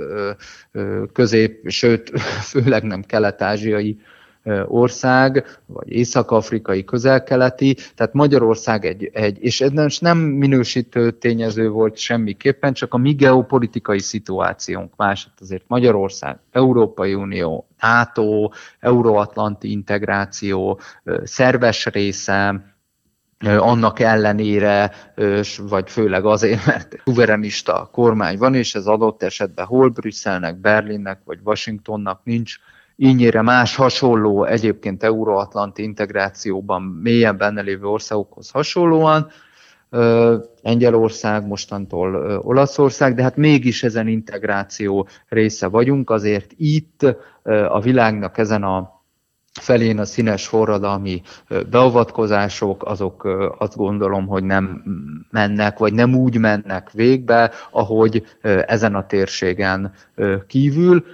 közép, sőt, <laughs> főleg nem kelet-ázsiai ország, vagy észak-afrikai, közel-keleti, tehát Magyarország egy, egy és ez nem minősítő tényező volt semmiképpen, csak a mi geopolitikai szituációnk más, hát azért Magyarország, Európai Unió, NATO, Euróatlanti integráció, szerves része, annak ellenére, vagy főleg azért, <laughs> mert szuverenista kormány van, és ez adott esetben hol Brüsszelnek, Berlinnek vagy Washingtonnak nincs ínyire más hasonló, egyébként euróatlanti integrációban mélyen benne lévő országokhoz hasonlóan, Lengyelország, mostantól Olaszország, de hát mégis ezen integráció része vagyunk, azért itt a világnak ezen a felén a színes forradalmi beavatkozások, azok azt gondolom, hogy nem mennek, vagy nem úgy mennek végbe, ahogy ezen a térségen kívül.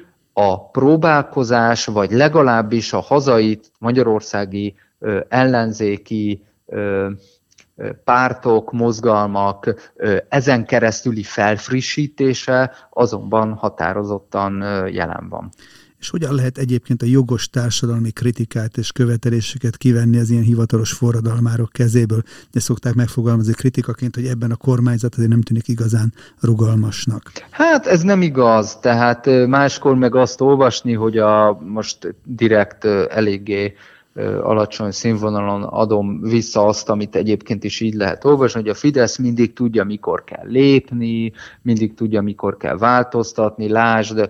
A próbálkozás, vagy legalábbis a hazai magyarországi ellenzéki pártok, mozgalmak ezen keresztüli felfrissítése azonban határozottan jelen van. És hogyan lehet egyébként a jogos társadalmi kritikát és követeléseket kivenni az ilyen hivatalos forradalmárok kezéből? De szokták megfogalmazni kritikaként, hogy ebben a kormányzat azért nem tűnik igazán rugalmasnak. Hát ez nem igaz. Tehát máskor meg azt olvasni, hogy a most direkt eléggé alacsony színvonalon adom vissza azt, amit egyébként is így lehet olvasni, hogy a Fidesz mindig tudja, mikor kell lépni, mindig tudja, mikor kell változtatni, lásd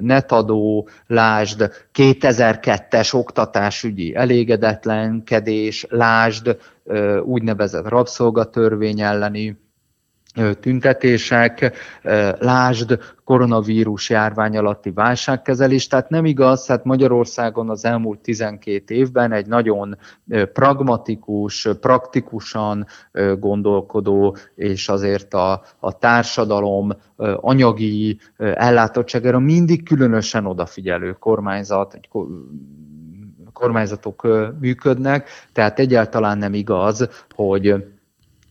netadó, lásd 2002-es oktatásügyi elégedetlenkedés, lásd úgynevezett rabszolgatörvény elleni tüntetések, lásd koronavírus járvány alatti válságkezelés. Tehát nem igaz, hát Magyarországon az elmúlt 12 évben egy nagyon pragmatikus, praktikusan gondolkodó, és azért a, a társadalom anyagi ellátottságára mindig különösen odafigyelő kormányzat, kormányzatok működnek, tehát egyáltalán nem igaz, hogy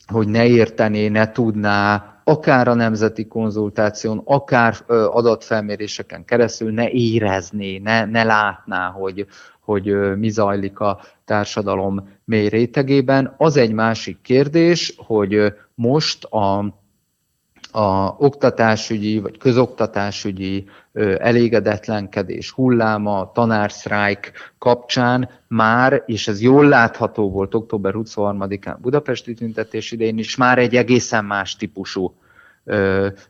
hogy ne értené, ne tudná, akár a nemzeti konzultáción, akár adatfelméréseken keresztül ne érezné, ne, ne látná, hogy, hogy mi zajlik a társadalom mély rétegében. Az egy másik kérdés, hogy most a a oktatásügyi vagy közoktatásügyi elégedetlenkedés hulláma, tanársztrájk kapcsán már, és ez jól látható volt október 23-án budapesti tüntetés idején is, már egy egészen más típusú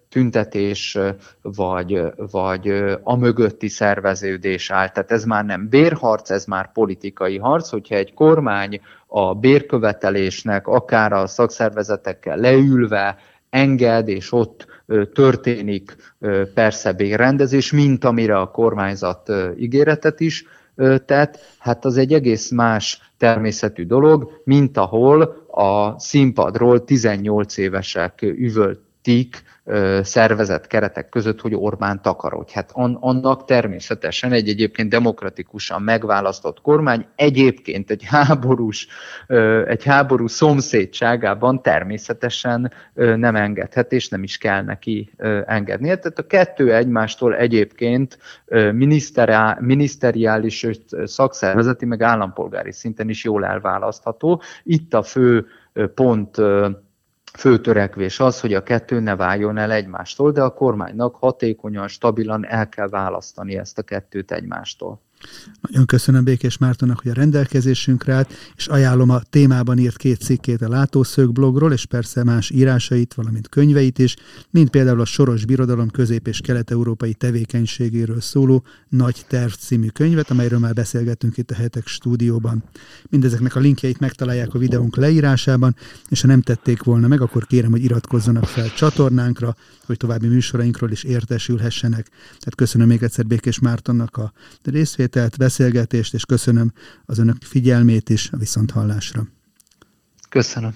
tüntetés, vagy, vagy a mögötti szerveződés áll. Tehát ez már nem bérharc, ez már politikai harc, hogyha egy kormány a bérkövetelésnek akár a szakszervezetekkel leülve enged, és ott történik persze bérrendezés, mint amire a kormányzat ígéretet is tett, hát az egy egész más természetű dolog, mint ahol a színpadról 18 évesek üvöltik szervezett keretek között, hogy Orbán takarodj. Hát annak természetesen egy egyébként demokratikusan megválasztott kormány egyébként egy háborús, egy háború szomszédságában természetesen nem engedhet, és nem is kell neki engedni. Tehát a kettő egymástól egyébként miniszteriális, szakszervezeti, meg állampolgári szinten is jól elválasztható. Itt a fő pont fő törekvés az, hogy a kettő ne váljon el egymástól, de a kormánynak hatékonyan, stabilan el kell választani ezt a kettőt egymástól. Nagyon köszönöm Békés Mártonnak, hogy a rendelkezésünkre állt, és ajánlom a témában írt két cikkét a Látószög blogról, és persze más írásait, valamint könyveit is, mint például a Soros Birodalom közép- és kelet-európai tevékenységéről szóló Nagy Terv című könyvet, amelyről már beszélgettünk itt a hetek stúdióban. Mindezeknek a linkjeit megtalálják a videónk leírásában, és ha nem tették volna meg, akkor kérem, hogy iratkozzanak fel csatornánkra, hogy további műsorainkról is értesülhessenek. Tehát köszönöm még egyszer Békés Mártonnak a részvételt, beszélgetést, és köszönöm az önök figyelmét is a viszonthallásra. Köszönöm.